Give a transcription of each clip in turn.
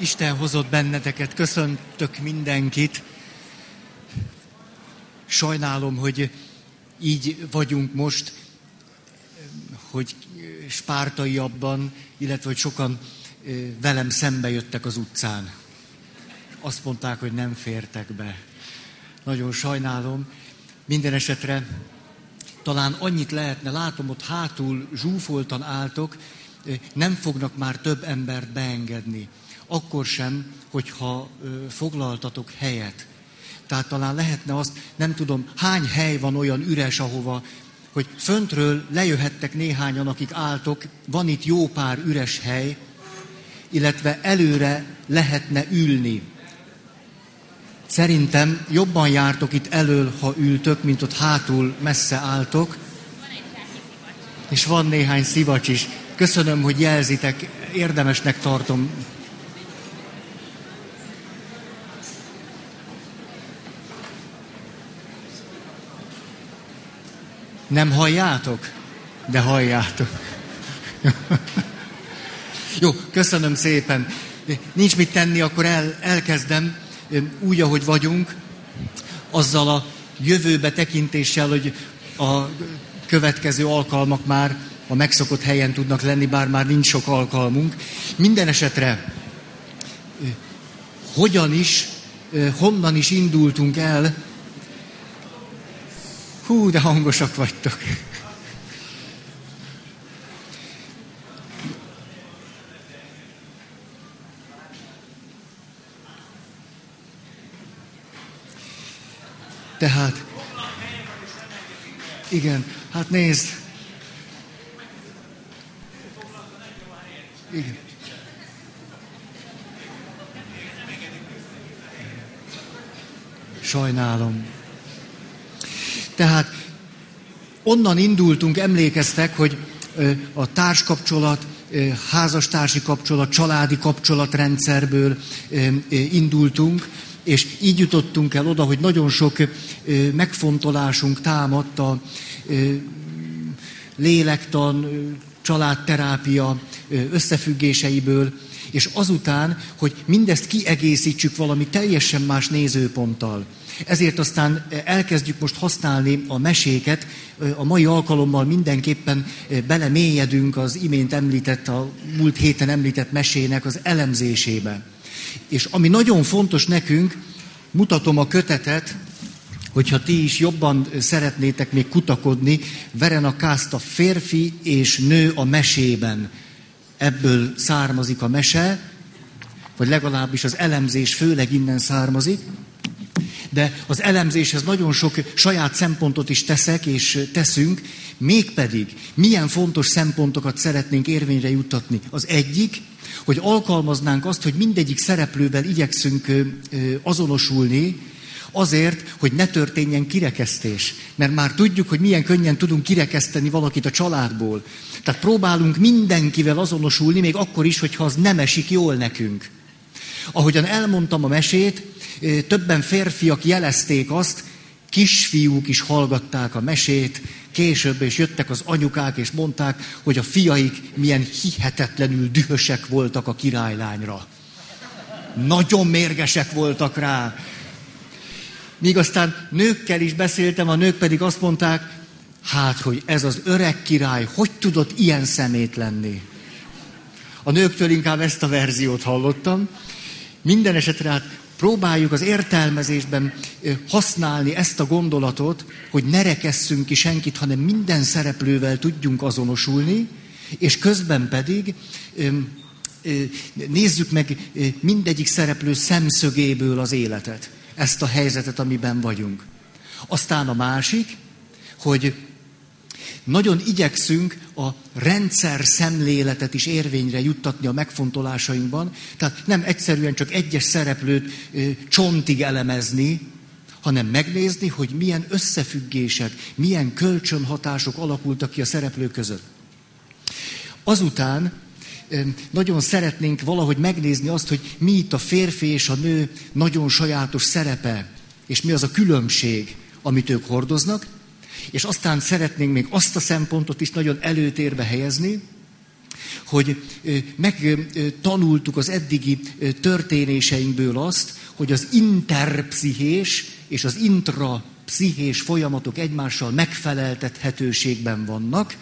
Isten hozott benneteket, köszöntök mindenkit. Sajnálom, hogy így vagyunk most, hogy spártaiabban, illetve hogy sokan velem szembe jöttek az utcán. Azt mondták, hogy nem fértek be. Nagyon sajnálom. Minden esetre talán annyit lehetne, látom ott hátul zsúfoltan álltok, nem fognak már több embert beengedni. Akkor sem, hogyha foglaltatok helyet. Tehát talán lehetne azt, nem tudom, hány hely van olyan üres, ahova, hogy föntről lejöhettek néhányan, akik álltok, van itt jó pár üres hely, illetve előre lehetne ülni. Szerintem jobban jártok itt elől, ha ültök, mint ott hátul messze álltok. És van néhány szivacs is. Köszönöm, hogy jelzitek, érdemesnek tartom. Nem halljátok? De halljátok. Jó, köszönöm szépen. Nincs mit tenni, akkor el, elkezdem úgy, ahogy vagyunk, azzal a jövőbe tekintéssel, hogy a következő alkalmak már a megszokott helyen tudnak lenni, bár már nincs sok alkalmunk. Minden esetre, hogyan is, honnan is indultunk el, hú, de hangosak vagytok. Tehát, igen, hát nézd, Igen. Sajnálom. Tehát onnan indultunk, emlékeztek, hogy a társkapcsolat, házastársi kapcsolat, családi kapcsolatrendszerből indultunk, és így jutottunk el oda, hogy nagyon sok megfontolásunk támadt a lélektan, családterápia összefüggéseiből, és azután, hogy mindezt kiegészítsük valami teljesen más nézőponttal. Ezért aztán elkezdjük most használni a meséket, a mai alkalommal mindenképpen belemélyedünk az imént említett, a múlt héten említett mesének az elemzésébe. És ami nagyon fontos nekünk, mutatom a kötetet, hogyha ti is jobban szeretnétek még kutakodni, Verena Kászt a férfi és nő a mesében. Ebből származik a mese, vagy legalábbis az elemzés főleg innen származik. De az elemzéshez nagyon sok saját szempontot is teszek és teszünk, mégpedig milyen fontos szempontokat szeretnénk érvényre juttatni. Az egyik, hogy alkalmaznánk azt, hogy mindegyik szereplővel igyekszünk azonosulni, Azért, hogy ne történjen kirekesztés. Mert már tudjuk, hogy milyen könnyen tudunk kirekeszteni valakit a családból. Tehát próbálunk mindenkivel azonosulni, még akkor is, hogyha az nem esik jól nekünk. Ahogyan elmondtam a mesét, többen férfiak jelezték azt, kisfiúk is hallgatták a mesét, később és jöttek az anyukák, és mondták, hogy a fiaik milyen hihetetlenül dühösek voltak a királylányra. Nagyon mérgesek voltak rá. Míg aztán nőkkel is beszéltem, a nők pedig azt mondták, hát, hogy ez az öreg király, hogy tudott ilyen szemét lenni? A nőktől inkább ezt a verziót hallottam. Minden esetre hát próbáljuk az értelmezésben használni ezt a gondolatot, hogy ne rekesszünk ki senkit, hanem minden szereplővel tudjunk azonosulni, és közben pedig nézzük meg mindegyik szereplő szemszögéből az életet ezt a helyzetet, amiben vagyunk. Aztán a másik, hogy nagyon igyekszünk a rendszer szemléletet is érvényre juttatni a megfontolásainkban, tehát nem egyszerűen csak egyes szereplőt ö, csontig elemezni, hanem megnézni, hogy milyen összefüggések, milyen kölcsönhatások alakultak ki a szereplők között. Azután nagyon szeretnénk valahogy megnézni azt, hogy mi itt a férfi és a nő nagyon sajátos szerepe, és mi az a különbség, amit ők hordoznak, és aztán szeretnénk még azt a szempontot is nagyon előtérbe helyezni, hogy megtanultuk az eddigi történéseinkből azt, hogy az interpszichés és az intrapszichés folyamatok egymással megfeleltethetőségben vannak,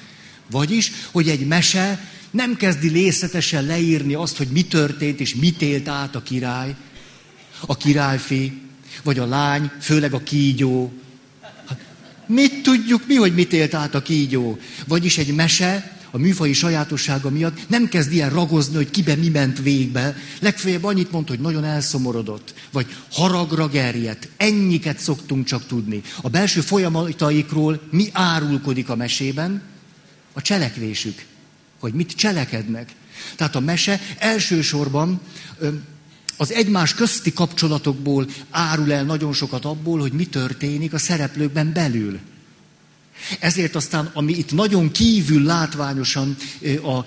vagyis, hogy egy mese nem kezdi részletesen leírni azt, hogy mi történt és mit élt át a király, a királyfi, vagy a lány, főleg a kígyó. Mit tudjuk mi, hogy mit élt át a kígyó? Vagyis egy mese a műfai sajátossága miatt nem kezd ilyen ragozni, hogy kibe mi ment végbe. Legfeljebb annyit mond, hogy nagyon elszomorodott, vagy haragra gerjedt. Ennyiket szoktunk csak tudni. A belső folyamataikról mi árulkodik a mesében? A cselekvésük. Hogy mit cselekednek. Tehát a mese elsősorban az egymás közti kapcsolatokból árul el nagyon sokat abból, hogy mi történik a szereplőkben belül. Ezért aztán, ami itt nagyon kívül látványosan a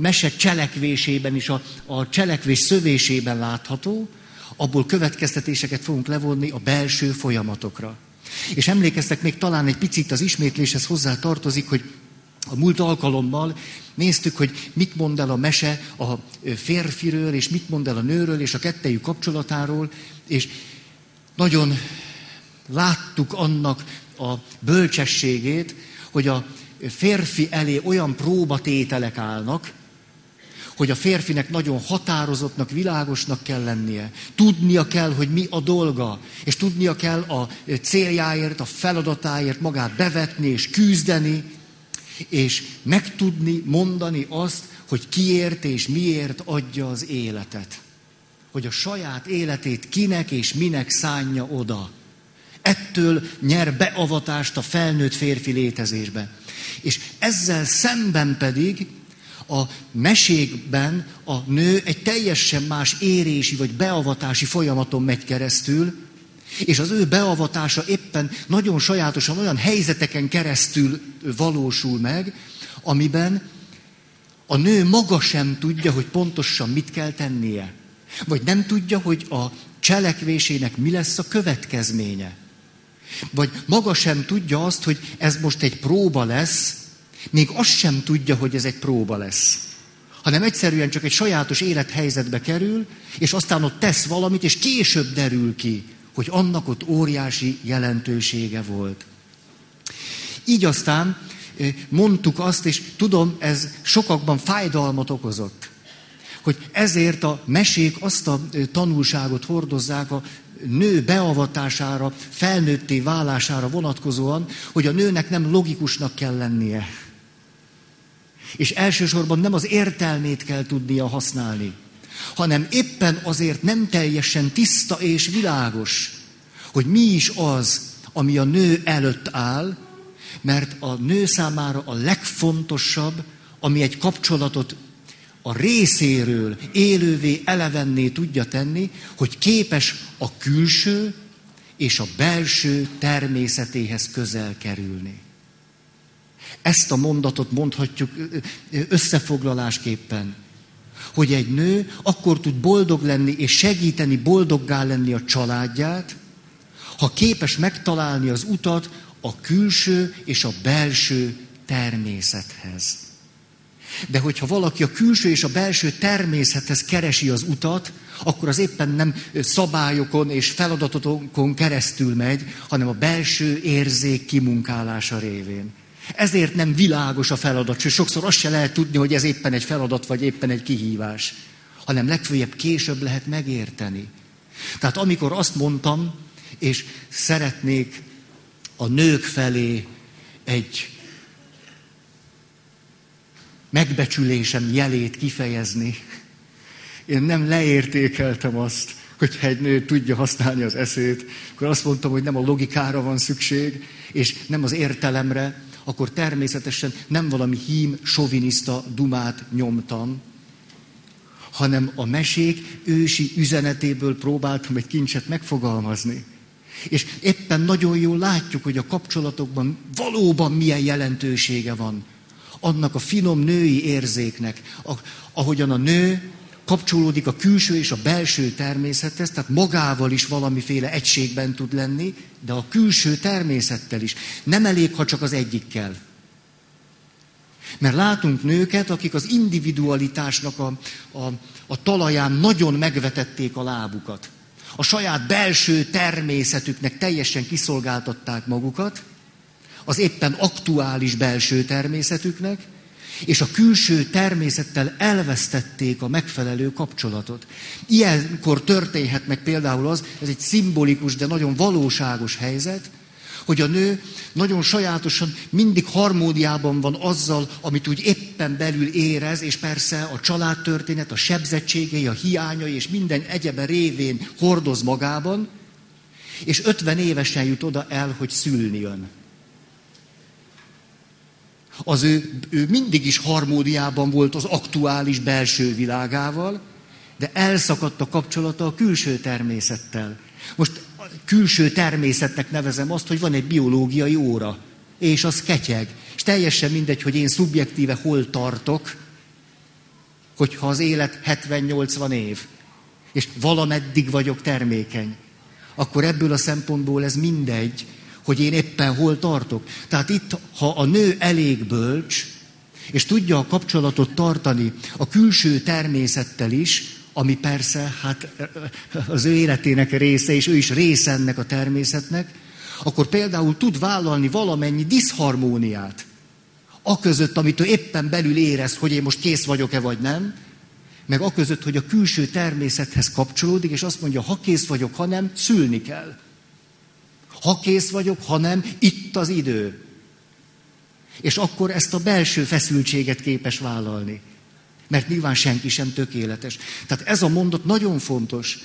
mese cselekvésében és a, a cselekvés szövésében látható, abból következtetéseket fogunk levonni a belső folyamatokra. És emlékeztek még talán egy picit az ismétléshez hozzá tartozik, hogy a múlt alkalommal néztük, hogy mit mond el a mese a férfiről, és mit mond el a nőről, és a kettejű kapcsolatáról, és nagyon láttuk annak a bölcsességét, hogy a férfi elé olyan próbatételek állnak, hogy a férfinek nagyon határozottnak, világosnak kell lennie. Tudnia kell, hogy mi a dolga, és tudnia kell a céljáért, a feladatáért magát bevetni és küzdeni, és megtudni, mondani azt, hogy kiért és miért adja az életet. Hogy a saját életét kinek és minek szánja oda. Ettől nyer beavatást a felnőtt férfi létezésbe. És ezzel szemben pedig a mesékben a nő egy teljesen más érési vagy beavatási folyamaton megy keresztül, és az ő beavatása éppen nagyon sajátosan olyan helyzeteken keresztül valósul meg, amiben a nő maga sem tudja, hogy pontosan mit kell tennie. Vagy nem tudja, hogy a cselekvésének mi lesz a következménye. Vagy maga sem tudja azt, hogy ez most egy próba lesz, még azt sem tudja, hogy ez egy próba lesz. Hanem egyszerűen csak egy sajátos élethelyzetbe kerül, és aztán ott tesz valamit, és később derül ki, hogy annak ott óriási jelentősége volt. Így aztán mondtuk azt, és tudom, ez sokakban fájdalmat okozott, hogy ezért a mesék azt a tanulságot hordozzák a nő beavatására, felnőtté válására vonatkozóan, hogy a nőnek nem logikusnak kell lennie. És elsősorban nem az értelmét kell tudnia használni, hanem éppen azért nem teljesen tiszta és világos, hogy mi is az, ami a nő előtt áll, mert a nő számára a legfontosabb, ami egy kapcsolatot a részéről élővé, elevenné tudja tenni, hogy képes a külső és a belső természetéhez közel kerülni. Ezt a mondatot mondhatjuk összefoglalásképpen, hogy egy nő akkor tud boldog lenni és segíteni boldoggá lenni a családját, ha képes megtalálni az utat a külső és a belső természethez. De hogyha valaki a külső és a belső természethez keresi az utat, akkor az éppen nem szabályokon és feladatokon keresztül megy, hanem a belső érzék kimunkálása révén. Ezért nem világos a feladat, sőt sokszor azt se lehet tudni, hogy ez éppen egy feladat, vagy éppen egy kihívás, hanem legfőjebb később lehet megérteni. Tehát amikor azt mondtam, és szeretnék a nők felé egy megbecsülésem jelét kifejezni. Én nem leértékeltem azt, hogyha egy nő tudja használni az eszét, akkor azt mondtam, hogy nem a logikára van szükség, és nem az értelemre, akkor természetesen nem valami hím, soviniszta dumát nyomtam, hanem a mesék ősi üzenetéből próbáltam egy kincset megfogalmazni. És éppen nagyon jól látjuk, hogy a kapcsolatokban valóban milyen jelentősége van annak a finom női érzéknek, ahogyan a nő kapcsolódik a külső és a belső természethez, tehát magával is valamiféle egységben tud lenni, de a külső természettel is. Nem elég, ha csak az egyikkel. Mert látunk nőket, akik az individualitásnak a, a, a talaján nagyon megvetették a lábukat. A saját belső természetüknek teljesen kiszolgáltatták magukat, az éppen aktuális belső természetüknek, és a külső természettel elvesztették a megfelelő kapcsolatot. Ilyenkor történhet meg például az, ez egy szimbolikus, de nagyon valóságos helyzet, hogy a nő nagyon sajátosan mindig harmóniában van azzal, amit úgy éppen belül érez, és persze a családtörténet, a sebzettségei, a hiányai és minden egyebe révén hordoz magában, és 50 évesen jut oda el, hogy szülni jön. Az ő, ő mindig is harmóniában volt az aktuális belső világával, de elszakadt a kapcsolata a külső természettel. Most külső természetnek nevezem azt, hogy van egy biológiai óra, és az ketyeg. És teljesen mindegy, hogy én szubjektíve hol tartok, hogyha az élet 70-80 év, és valameddig vagyok termékeny, akkor ebből a szempontból ez mindegy, hogy én éppen hol tartok. Tehát itt, ha a nő elég bölcs, és tudja a kapcsolatot tartani a külső természettel is, ami persze hát az ő életének része, és ő is része ennek a természetnek, akkor például tud vállalni valamennyi diszharmóniát. A között, amit ő éppen belül érez, hogy én most kész vagyok-e vagy nem, meg a között, hogy a külső természethez kapcsolódik, és azt mondja, ha kész vagyok, ha nem, szülni kell. Ha kész vagyok, ha nem, itt az idő. És akkor ezt a belső feszültséget képes vállalni. Mert nyilván senki sem tökéletes. Tehát ez a mondat nagyon fontos,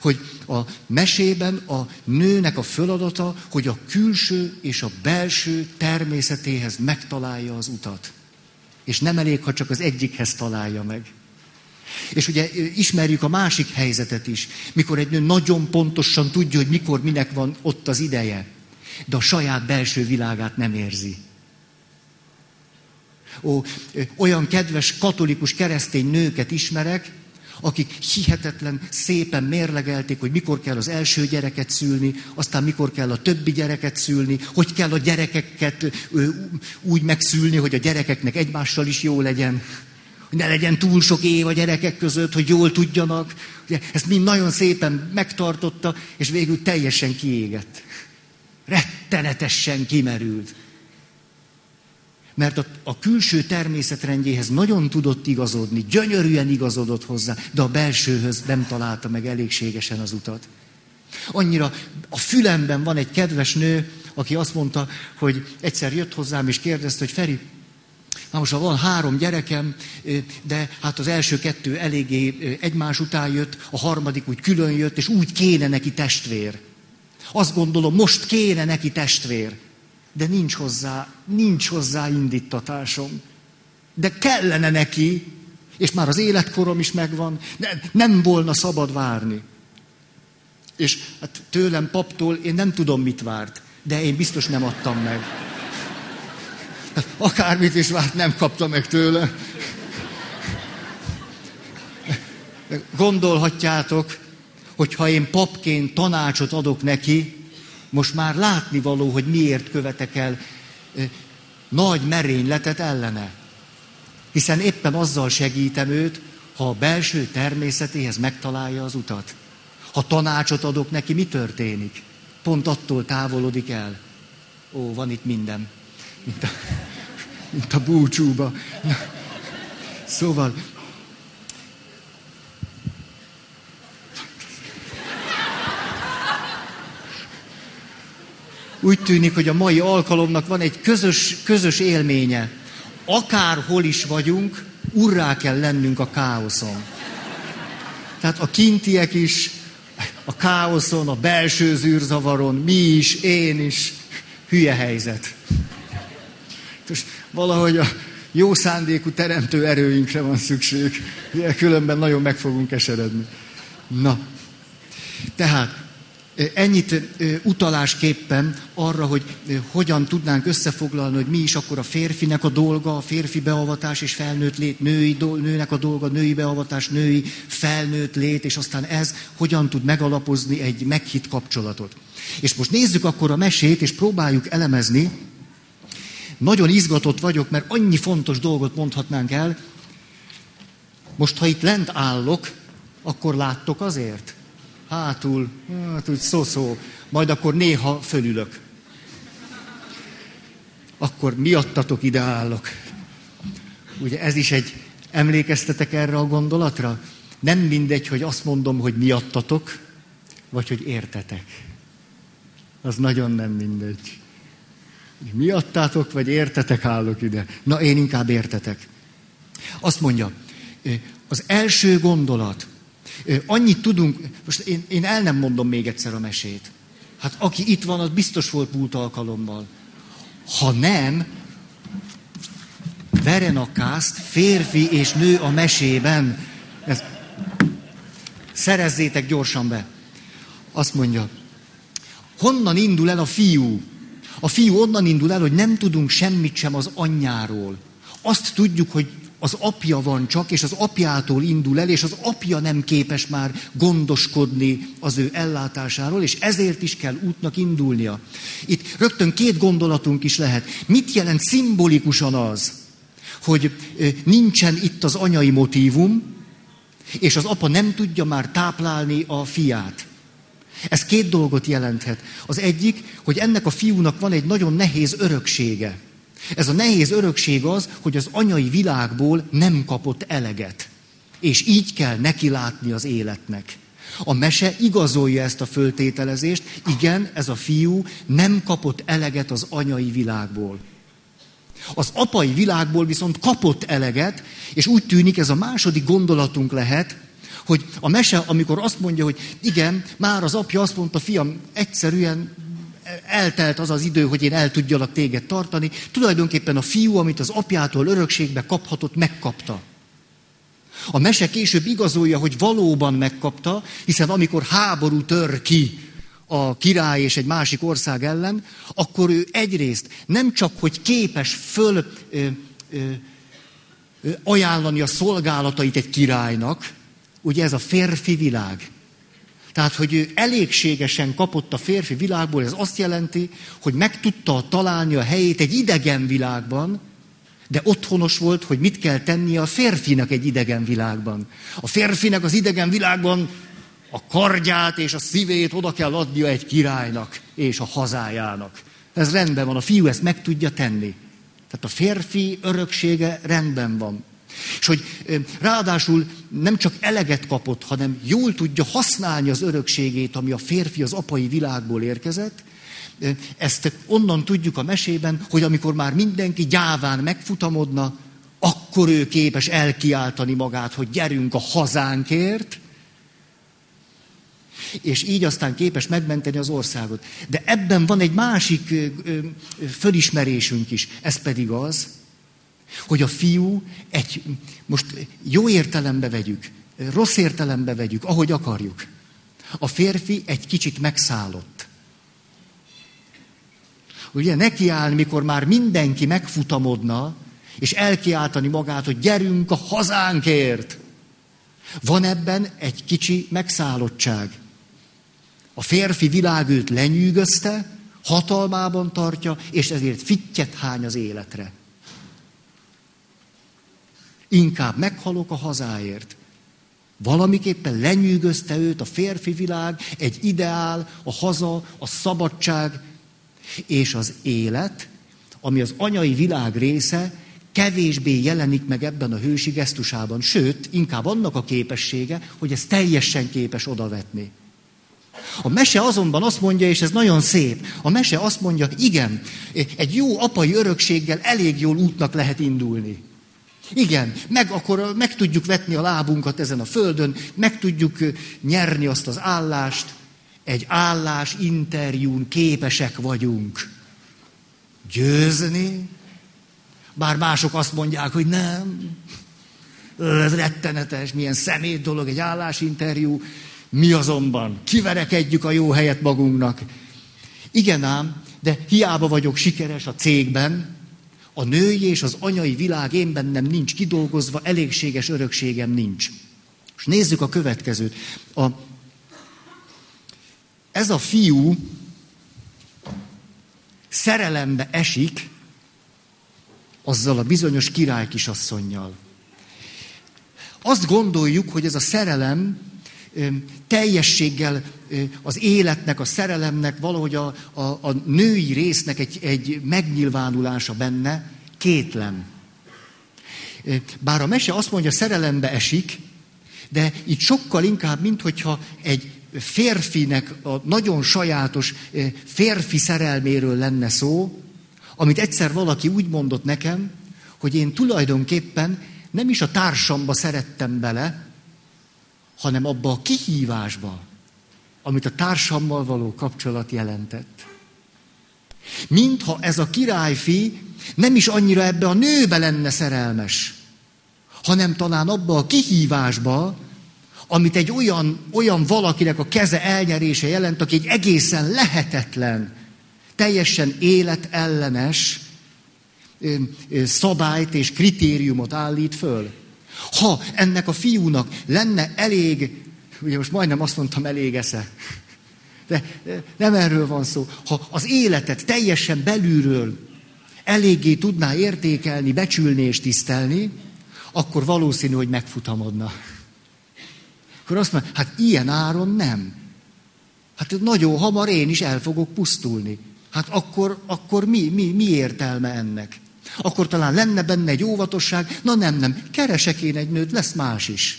hogy a mesében a nőnek a feladata, hogy a külső és a belső természetéhez megtalálja az utat. És nem elég, ha csak az egyikhez találja meg. És ugye ismerjük a másik helyzetet is, mikor egy nő nagyon pontosan tudja, hogy mikor, minek van ott az ideje, de a saját belső világát nem érzi. Ó, olyan kedves katolikus keresztény nőket ismerek, akik hihetetlen szépen mérlegelték, hogy mikor kell az első gyereket szülni, aztán mikor kell a többi gyereket szülni, hogy kell a gyerekeket úgy megszülni, hogy a gyerekeknek egymással is jó legyen, hogy ne legyen túl sok év a gyerekek között, hogy jól tudjanak. Ugye, ezt mind nagyon szépen megtartotta, és végül teljesen kiégett. Rettenetesen kimerült mert a, a külső természetrendjéhez nagyon tudott igazodni, gyönyörűen igazodott hozzá, de a belsőhöz nem találta meg elégségesen az utat. Annyira a fülemben van egy kedves nő, aki azt mondta, hogy egyszer jött hozzám és kérdezte, hogy Feri, Na most van három gyerekem, de hát az első kettő eléggé egymás után jött, a harmadik úgy külön jött, és úgy kéne neki testvér. Azt gondolom, most kéne neki testvér de nincs hozzá, nincs hozzá indítatásom. De kellene neki, és már az életkorom is megvan, de nem volna szabad várni. És hát tőlem, paptól én nem tudom, mit várt, de én biztos nem adtam meg. Akármit is várt, nem kapta meg tőle. Gondolhatjátok, hogy ha én papként tanácsot adok neki, most már látni való, hogy miért követek el nagy merényletet ellene. Hiszen éppen azzal segítem őt, ha a belső természetéhez megtalálja az utat. Ha tanácsot adok neki, mi történik? Pont attól távolodik el. Ó, van itt minden. Mint a, mint a búcsúba. Szóval úgy tűnik, hogy a mai alkalomnak van egy közös, közös élménye. Akárhol is vagyunk, urrá kell lennünk a káoszon. Tehát a kintiek is, a káoszon, a belső zűrzavaron, mi is, én is, hülye helyzet. Valahogy a jó szándékú teremtő erőinkre van szükség. Különben nagyon meg fogunk eseredni. Na, tehát Ennyit utalásképpen arra, hogy hogyan tudnánk összefoglalni, hogy mi is akkor a férfinek a dolga, a férfi beavatás és felnőtt lét, női, nőnek a dolga, női beavatás, női felnőtt lét, és aztán ez hogyan tud megalapozni egy meghitt kapcsolatot. És most nézzük akkor a mesét, és próbáljuk elemezni, nagyon izgatott vagyok, mert annyi fontos dolgot mondhatnánk el. Most, ha itt lent állok, akkor láttok azért? Hátul, hát úgy szó-szó, majd akkor néha fölülök. Akkor miattatok ide állok. Ugye ez is egy, emlékeztetek erre a gondolatra? Nem mindegy, hogy azt mondom, hogy miattatok, vagy hogy értetek. Az nagyon nem mindegy. Miattátok, vagy értetek állok ide? Na, én inkább értetek. Azt mondja, az első gondolat, annyit tudunk, most én, én el nem mondom még egyszer a mesét. Hát aki itt van, az biztos volt múlt alkalommal. Ha nem, Verenakászt, férfi és nő a mesében. Ezt szerezzétek gyorsan be. Azt mondja, honnan indul el a fiú? A fiú onnan indul el, hogy nem tudunk semmit sem az anyjáról. Azt tudjuk, hogy az apja van csak, és az apjától indul el, és az apja nem képes már gondoskodni az ő ellátásáról, és ezért is kell útnak indulnia. Itt rögtön két gondolatunk is lehet. Mit jelent szimbolikusan az, hogy nincsen itt az anyai motívum, és az apa nem tudja már táplálni a fiát. Ez két dolgot jelenthet. Az egyik, hogy ennek a fiúnak van egy nagyon nehéz öröksége. Ez a nehéz örökség az, hogy az anyai világból nem kapott eleget. És így kell neki látni az életnek. A mese igazolja ezt a föltételezést, igen, ez a fiú nem kapott eleget az anyai világból. Az apai világból viszont kapott eleget, és úgy tűnik ez a második gondolatunk lehet, hogy a mese, amikor azt mondja, hogy igen, már az apja azt mondta, fiam, egyszerűen eltelt az az idő, hogy én el tudjalak téged tartani, tulajdonképpen a fiú, amit az apjától örökségbe kaphatott, megkapta. A mese később igazolja, hogy valóban megkapta, hiszen amikor háború tör ki a király és egy másik ország ellen, akkor ő egyrészt nem csak, hogy képes föl ö, ö, ö, ajánlani a szolgálatait egy királynak, ugye ez a férfi világ. Tehát, hogy ő elégségesen kapott a férfi világból, ez azt jelenti, hogy meg tudta találni a helyét egy idegen világban, de otthonos volt, hogy mit kell tennie a férfinak egy idegen világban. A férfinek az idegen világban a kardját és a szívét oda kell adnia egy királynak és a hazájának. Ez rendben van, a fiú ezt meg tudja tenni. Tehát a férfi öröksége rendben van. És hogy ráadásul nem csak eleget kapott, hanem jól tudja használni az örökségét, ami a férfi az apai világból érkezett, ezt onnan tudjuk a mesében, hogy amikor már mindenki gyáván megfutamodna, akkor ő képes elkiáltani magát, hogy gyerünk a hazánkért, és így aztán képes megmenteni az országot. De ebben van egy másik fölismerésünk is, ez pedig az, hogy a fiú egy, most jó értelembe vegyük, rossz értelembe vegyük, ahogy akarjuk. A férfi egy kicsit megszállott. Ugye nekiállni, mikor már mindenki megfutamodna, és elkiáltani magát, hogy gyerünk a hazánkért. Van ebben egy kicsi megszállottság. A férfi világ őt lenyűgözte, hatalmában tartja, és ezért fittyet hány az életre. Inkább meghalok a hazáért. Valamiképpen lenyűgözte őt a férfi világ, egy ideál, a haza, a szabadság, és az élet, ami az anyai világ része, kevésbé jelenik meg ebben a hősi gesztusában, sőt, inkább annak a képessége, hogy ez teljesen képes odavetni. A mese azonban azt mondja, és ez nagyon szép, a mese azt mondja, igen, egy jó apai örökséggel elég jól útnak lehet indulni. Igen, meg akkor meg tudjuk vetni a lábunkat ezen a földön, meg tudjuk nyerni azt az állást, egy állás interjún képesek vagyunk győzni, bár mások azt mondják, hogy nem, ez rettenetes, milyen szemét dolog egy állásinterjú, mi azonban kiverekedjük a jó helyet magunknak. Igen ám, de hiába vagyok sikeres a cégben, a női és az anyai világ én bennem nincs kidolgozva, elégséges örökségem nincs. És nézzük a következőt. A, ez a fiú szerelembe esik azzal a bizonyos király kisasszonynal. Azt gondoljuk, hogy ez a szerelem teljességgel az életnek, a szerelemnek, valahogy a, a, a női résznek egy, egy megnyilvánulása benne, kétlem. Bár a mese azt mondja, szerelembe esik, de itt sokkal inkább, mint hogyha egy férfinek a nagyon sajátos férfi szerelméről lenne szó, amit egyszer valaki úgy mondott nekem, hogy én tulajdonképpen nem is a társamba szerettem bele, hanem abba a kihívásba, amit a társammal való kapcsolat jelentett. Mintha ez a királyfi nem is annyira ebbe a nőbe lenne szerelmes, hanem talán abba a kihívásba, amit egy olyan, olyan valakinek a keze elnyerése jelent, aki egy egészen lehetetlen, teljesen életellenes szabályt és kritériumot állít föl. Ha ennek a fiúnak lenne elég, ugye most majdnem azt mondtam, elég esze, de nem erről van szó. Ha az életet teljesen belülről eléggé tudná értékelni, becsülni és tisztelni, akkor valószínű, hogy megfutamodna. Akkor azt mondja, hát ilyen áron nem. Hát nagyon hamar én is el fogok pusztulni. Hát akkor, akkor mi, mi, mi értelme ennek? Akkor talán lenne benne egy óvatosság, na nem, nem, keresek én egy nőt, lesz más is.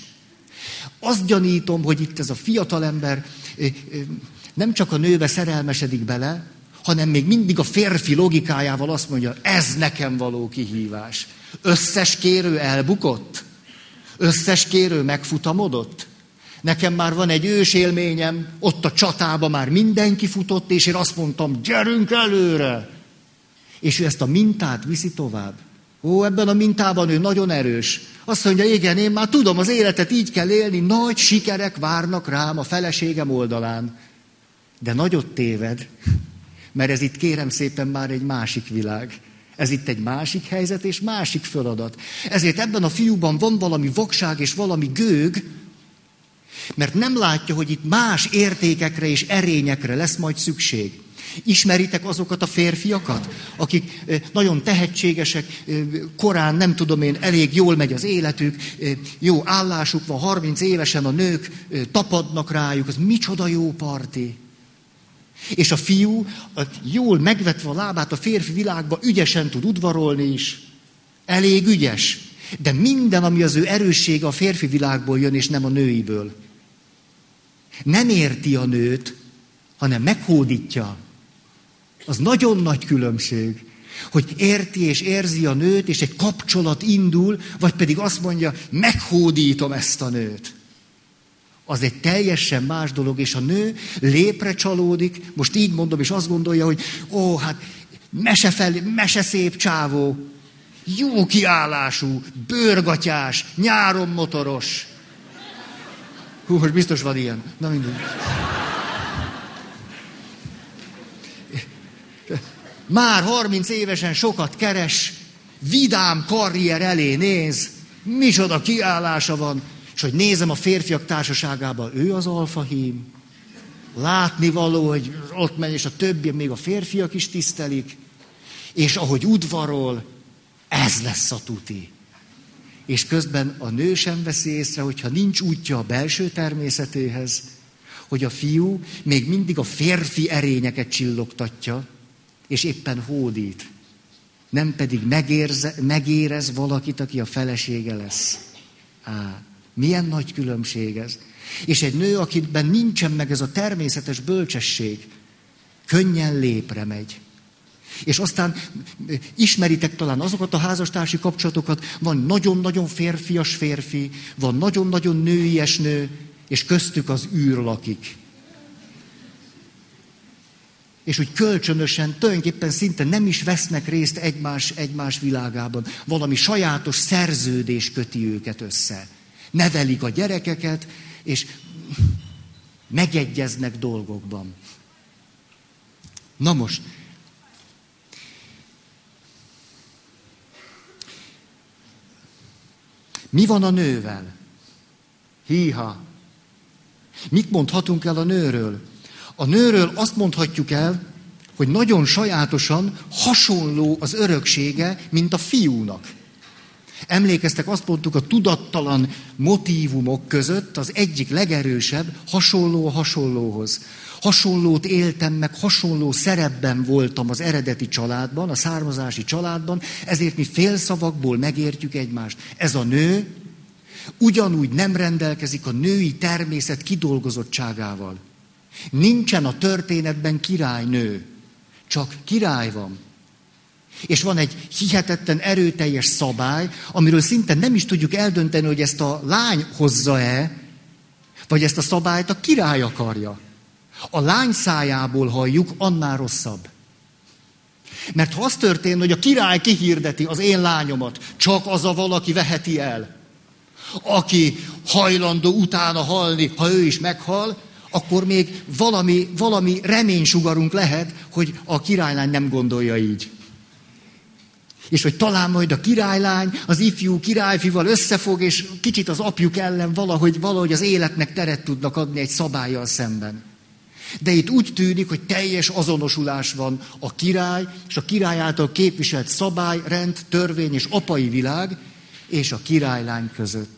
Azt gyanítom, hogy itt ez a fiatalember nem csak a nőbe szerelmesedik bele, hanem még mindig a férfi logikájával azt mondja, ez nekem való kihívás. Összes kérő elbukott? Összes kérő megfutamodott? Nekem már van egy ős élményem, ott a csatába már mindenki futott, és én azt mondtam, gyerünk előre! És ő ezt a mintát viszi tovább. Ó, ebben a mintában ő nagyon erős. Azt mondja, igen, én már tudom, az életet így kell élni, nagy sikerek várnak rám a feleségem oldalán. De nagyot téved, mert ez itt kérem szépen már egy másik világ. Ez itt egy másik helyzet és másik feladat. Ezért ebben a fiúban van valami vakság és valami gőg, mert nem látja, hogy itt más értékekre és erényekre lesz majd szükség. Ismeritek azokat a férfiakat, akik nagyon tehetségesek, korán nem tudom én, elég jól megy az életük, jó állásuk van, 30 évesen a nők tapadnak rájuk, az micsoda jó parti. És a fiú jól megvetve a lábát a férfi világba ügyesen tud udvarolni is. Elég ügyes. De minden, ami az ő erőssége a férfi világból jön, és nem a nőiből. Nem érti a nőt, hanem meghódítja. Az nagyon nagy különbség, hogy érti és érzi a nőt, és egy kapcsolat indul, vagy pedig azt mondja, meghódítom ezt a nőt. Az egy teljesen más dolog, és a nő lépre csalódik, most így mondom, és azt gondolja, hogy ó, hát mese, fel, mese szép csávó, jó kiállású, bőrgatyás, nyáron motoros. Hú, most biztos van ilyen. Na mindegy. Már 30 évesen sokat keres, vidám karrier elé néz, micsoda kiállása van, és hogy nézem a férfiak társaságában, ő az alfahím. Látni való, hogy ott megy, és a többi, még a férfiak is tisztelik. És ahogy udvarol, ez lesz a tuti. És közben a nő sem veszi észre, hogyha nincs útja a belső természetéhez, hogy a fiú még mindig a férfi erényeket csillogtatja, és éppen hódít. Nem pedig megérze, megérez valakit, aki a felesége lesz. Á, milyen nagy különbség ez. És egy nő, akiben nincsen meg ez a természetes bölcsesség, könnyen lépre megy. És aztán ismeritek talán azokat a házastársi kapcsolatokat, van nagyon-nagyon férfias férfi, van nagyon-nagyon nőies nő, és köztük az űr lakik. És úgy kölcsönösen, tulajdonképpen szinte nem is vesznek részt egymás, egymás világában. Valami sajátos szerződés köti őket össze. Nevelik a gyerekeket, és megegyeznek dolgokban. Na most, Mi van a nővel? Híha. Mit mondhatunk el a nőről? A nőről azt mondhatjuk el, hogy nagyon sajátosan hasonló az öröksége, mint a fiúnak. Emlékeztek, azt mondtuk, a tudattalan motívumok között az egyik legerősebb hasonló a hasonlóhoz. Hasonlót éltem meg, hasonló szerepben voltam az eredeti családban, a származási családban, ezért mi félszavakból megértjük egymást. Ez a nő ugyanúgy nem rendelkezik a női természet kidolgozottságával. Nincsen a történetben királynő, csak király van. És van egy hihetetten erőteljes szabály, amiről szinte nem is tudjuk eldönteni, hogy ezt a lány hozza-e, vagy ezt a szabályt a király akarja. A lány szájából halljuk, annál rosszabb. Mert ha az történne, hogy a király kihirdeti az én lányomat, csak az a valaki veheti el, aki hajlandó utána halni, ha ő is meghal, akkor még valami, valami reménysugarunk lehet, hogy a királylány nem gondolja így. És hogy talán majd a királylány az ifjú királyfival összefog, és kicsit az apjuk ellen valahogy, valahogy az életnek teret tudnak adni egy szabályjal szemben. De itt úgy tűnik, hogy teljes azonosulás van a király és a király által képviselt szabály, rend, törvény és apai világ és a királylány között.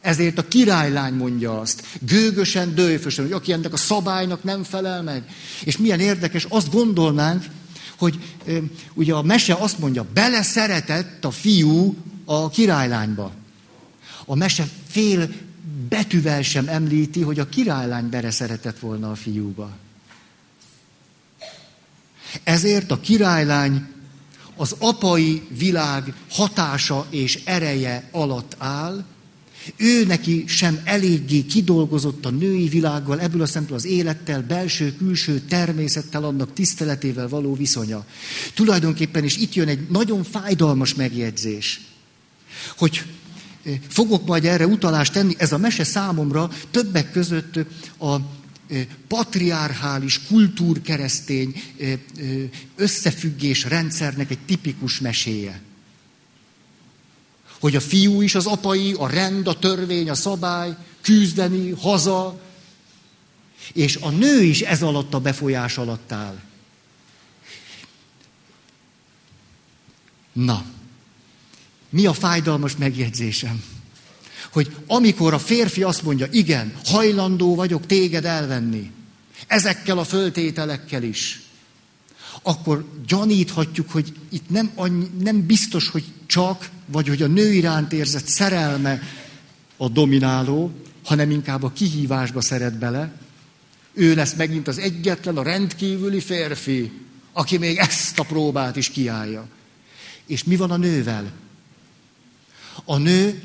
Ezért a királylány mondja azt, gőgösen, dőfösen, hogy aki ennek a szabálynak nem felel meg. És milyen érdekes, azt gondolnánk, hogy ugye a mese azt mondja, beleszeretett a fiú a királylányba. A mese fél betűvel sem említi, hogy a királylány beleszeretett volna a fiúba. Ezért a királylány az apai világ hatása és ereje alatt áll, ő neki sem eléggé kidolgozott a női világgal, ebből a szempontból az élettel, belső-külső természettel, annak tiszteletével való viszonya. Tulajdonképpen is itt jön egy nagyon fájdalmas megjegyzés, hogy eh, fogok majd erre utalást tenni, ez a mese számomra többek között a eh, patriarchális, kultúrkeresztény eh, összefüggés rendszernek egy tipikus meséje. Hogy a fiú is az apai, a rend, a törvény, a szabály, küzdeni, haza, és a nő is ez alatt a befolyás alatt áll. Na, mi a fájdalmas megjegyzésem? Hogy amikor a férfi azt mondja, igen, hajlandó vagyok téged elvenni, ezekkel a föltételekkel is, akkor gyaníthatjuk, hogy itt nem, annyi, nem biztos, hogy csak, vagy hogy a nő iránt érzett szerelme a domináló, hanem inkább a kihívásba szeret bele. Ő lesz megint az egyetlen, a rendkívüli férfi, aki még ezt a próbát is kiállja. És mi van a nővel? A nő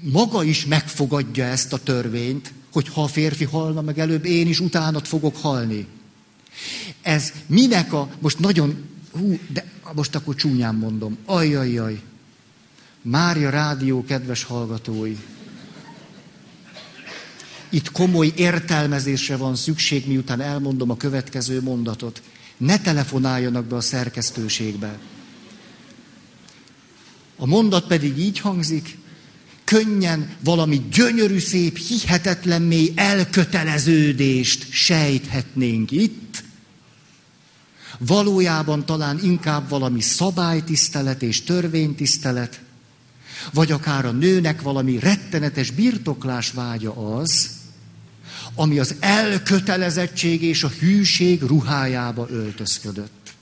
maga is megfogadja ezt a törvényt, hogy ha a férfi halna meg előbb, én is utánat fogok halni. Ez minek a, most nagyon, hú, de most akkor csúnyán mondom, ajjajjaj, Mária Rádió kedves hallgatói, itt komoly értelmezésre van szükség, miután elmondom a következő mondatot. Ne telefonáljanak be a szerkesztőségbe. A mondat pedig így hangzik, könnyen valami gyönyörű, szép, hihetetlen mély elköteleződést sejthetnénk itt, valójában talán inkább valami szabálytisztelet és törvénytisztelet, vagy akár a nőnek valami rettenetes birtoklás vágya az, ami az elkötelezettség és a hűség ruhájába öltözködött.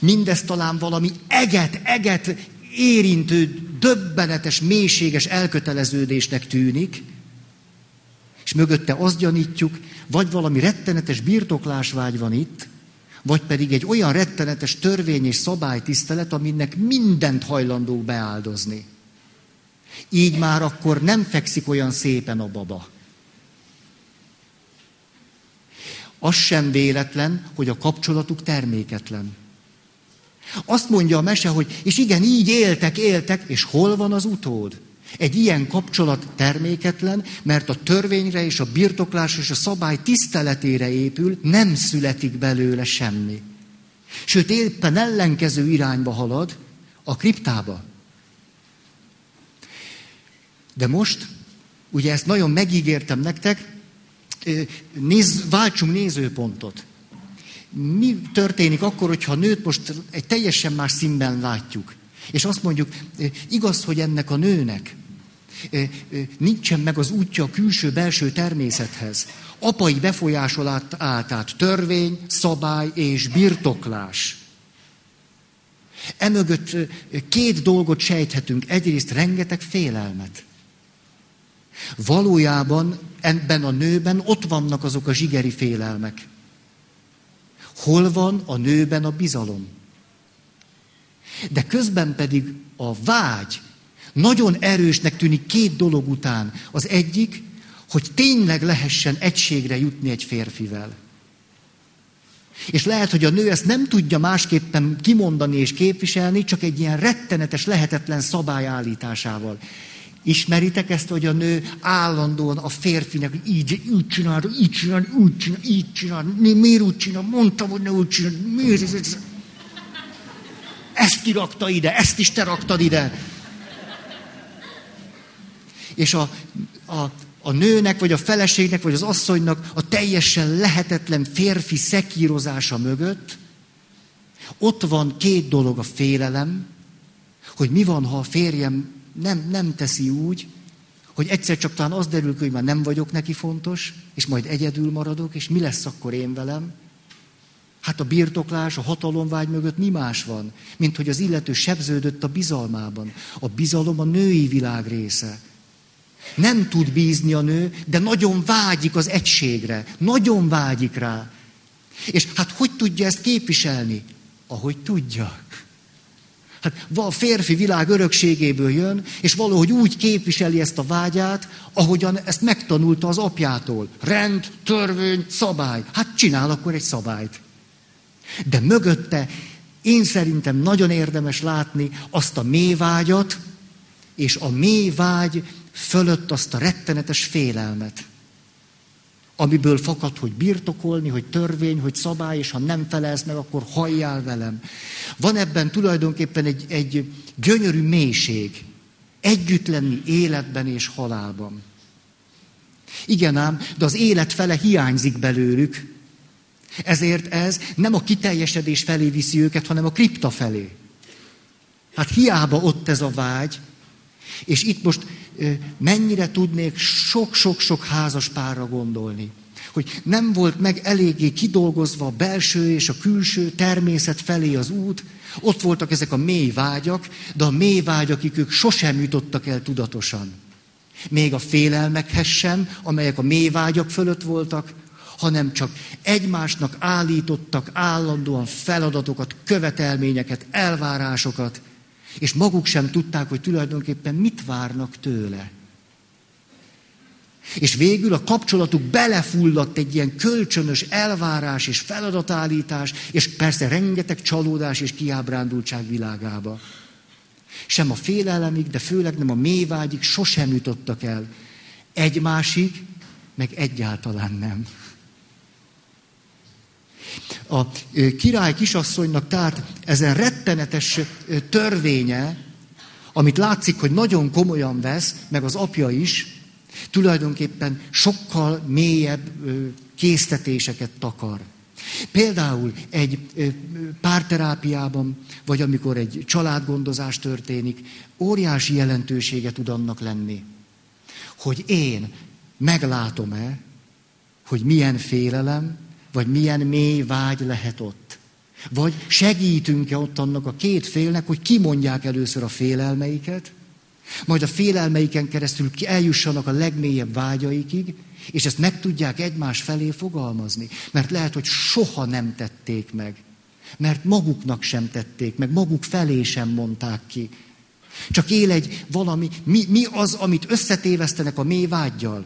Mindez talán valami eget, eget érintő, döbbenetes, mélységes elköteleződésnek tűnik, és mögötte azt gyanítjuk, vagy valami rettenetes birtoklásvágy van itt, vagy pedig egy olyan rettenetes törvény és szabálytisztelet, aminek mindent hajlandók beáldozni. Így már akkor nem fekszik olyan szépen a baba. Az sem véletlen, hogy a kapcsolatuk terméketlen. Azt mondja a mese, hogy és igen, így éltek, éltek, és hol van az utód? Egy ilyen kapcsolat terméketlen, mert a törvényre és a birtoklás és a szabály tiszteletére épül, nem születik belőle semmi. Sőt, éppen ellenkező irányba halad, a kriptába. De most, ugye ezt nagyon megígértem nektek, néz, váltsunk nézőpontot. Mi történik akkor, hogyha nőt most egy teljesen más színben látjuk? És azt mondjuk, igaz, hogy ennek a nőnek nincsen meg az útja a külső-belső természethez. Apai befolyásolat állt át törvény, szabály és birtoklás. Emögött két dolgot sejthetünk. Egyrészt rengeteg félelmet. Valójában ebben a nőben ott vannak azok a zsigeri félelmek. Hol van a nőben a bizalom? De közben pedig a vágy nagyon erősnek tűnik két dolog után. Az egyik, hogy tényleg lehessen egységre jutni egy férfivel. És lehet, hogy a nő ezt nem tudja másképpen kimondani és képviselni, csak egy ilyen rettenetes, lehetetlen szabályállításával. Ismeritek ezt, hogy a nő állandóan a férfinek így, így csinál, így csinál, úgy csinál, így csinál, miért úgy csinál, mondtam, hogy ne úgy csinál, miért ez, ez? Ezt kirakta ide, ezt is te raktad ide. És a, a, a nőnek, vagy a feleségnek, vagy az asszonynak a teljesen lehetetlen férfi szekírozása mögött ott van két dolog a félelem, hogy mi van, ha a férjem nem, nem teszi úgy, hogy egyszer csak talán az derül hogy már nem vagyok neki fontos, és majd egyedül maradok, és mi lesz akkor én velem? Hát a birtoklás, a hatalomvágy mögött mi más van, mint hogy az illető sebződött a bizalmában. A bizalom a női világ része. Nem tud bízni a nő, de nagyon vágyik az egységre. Nagyon vágyik rá. És hát hogy tudja ezt képviselni? Ahogy tudja. Hát a férfi világ örökségéből jön, és valahogy úgy képviseli ezt a vágyát, ahogyan ezt megtanulta az apjától. Rend, törvény, szabály. Hát csinál akkor egy szabályt. De mögötte én szerintem nagyon érdemes látni azt a mély vágyat, és a mély vágy fölött azt a rettenetes félelmet, amiből fakad, hogy birtokolni, hogy törvény, hogy szabály, és ha nem felelsz meg, akkor halljál velem. Van ebben tulajdonképpen egy, egy gyönyörű mélység. Együtt lenni életben és halálban. Igen ám, de az élet fele hiányzik belőlük. Ezért ez nem a kiteljesedés felé viszi őket, hanem a kripta felé. Hát hiába ott ez a vágy, és itt most mennyire tudnék sok-sok-sok házas párra gondolni. Hogy nem volt meg eléggé kidolgozva a belső és a külső természet felé az út, ott voltak ezek a mély vágyak, de a mély vágyak, ők sosem jutottak el tudatosan. Még a félelmekhez sem, amelyek a mély vágyak fölött voltak, hanem csak egymásnak állítottak állandóan feladatokat, követelményeket, elvárásokat, és maguk sem tudták, hogy tulajdonképpen mit várnak tőle. És végül a kapcsolatuk belefulladt egy ilyen kölcsönös elvárás és feladatállítás, és persze rengeteg csalódás és kiábrándultság világába. Sem a félelemig, de főleg nem a mélyvágyig sosem jutottak el. Egymásig, meg egyáltalán nem. A király kisasszonynak tehát ezen rettenetes törvénye, amit látszik, hogy nagyon komolyan vesz, meg az apja is, tulajdonképpen sokkal mélyebb késztetéseket takar. Például egy párterápiában, vagy amikor egy családgondozás történik, óriási jelentősége tud annak lenni, hogy én meglátom-e, hogy milyen félelem, vagy milyen mély vágy lehet ott. Vagy segítünk-e ott annak a két félnek, hogy kimondják először a félelmeiket, majd a félelmeiken keresztül eljussanak a legmélyebb vágyaikig, és ezt meg tudják egymás felé fogalmazni. Mert lehet, hogy soha nem tették meg. Mert maguknak sem tették meg, maguk felé sem mondták ki. Csak él egy valami, mi, mi az, amit összetévesztenek a mély vágyjal?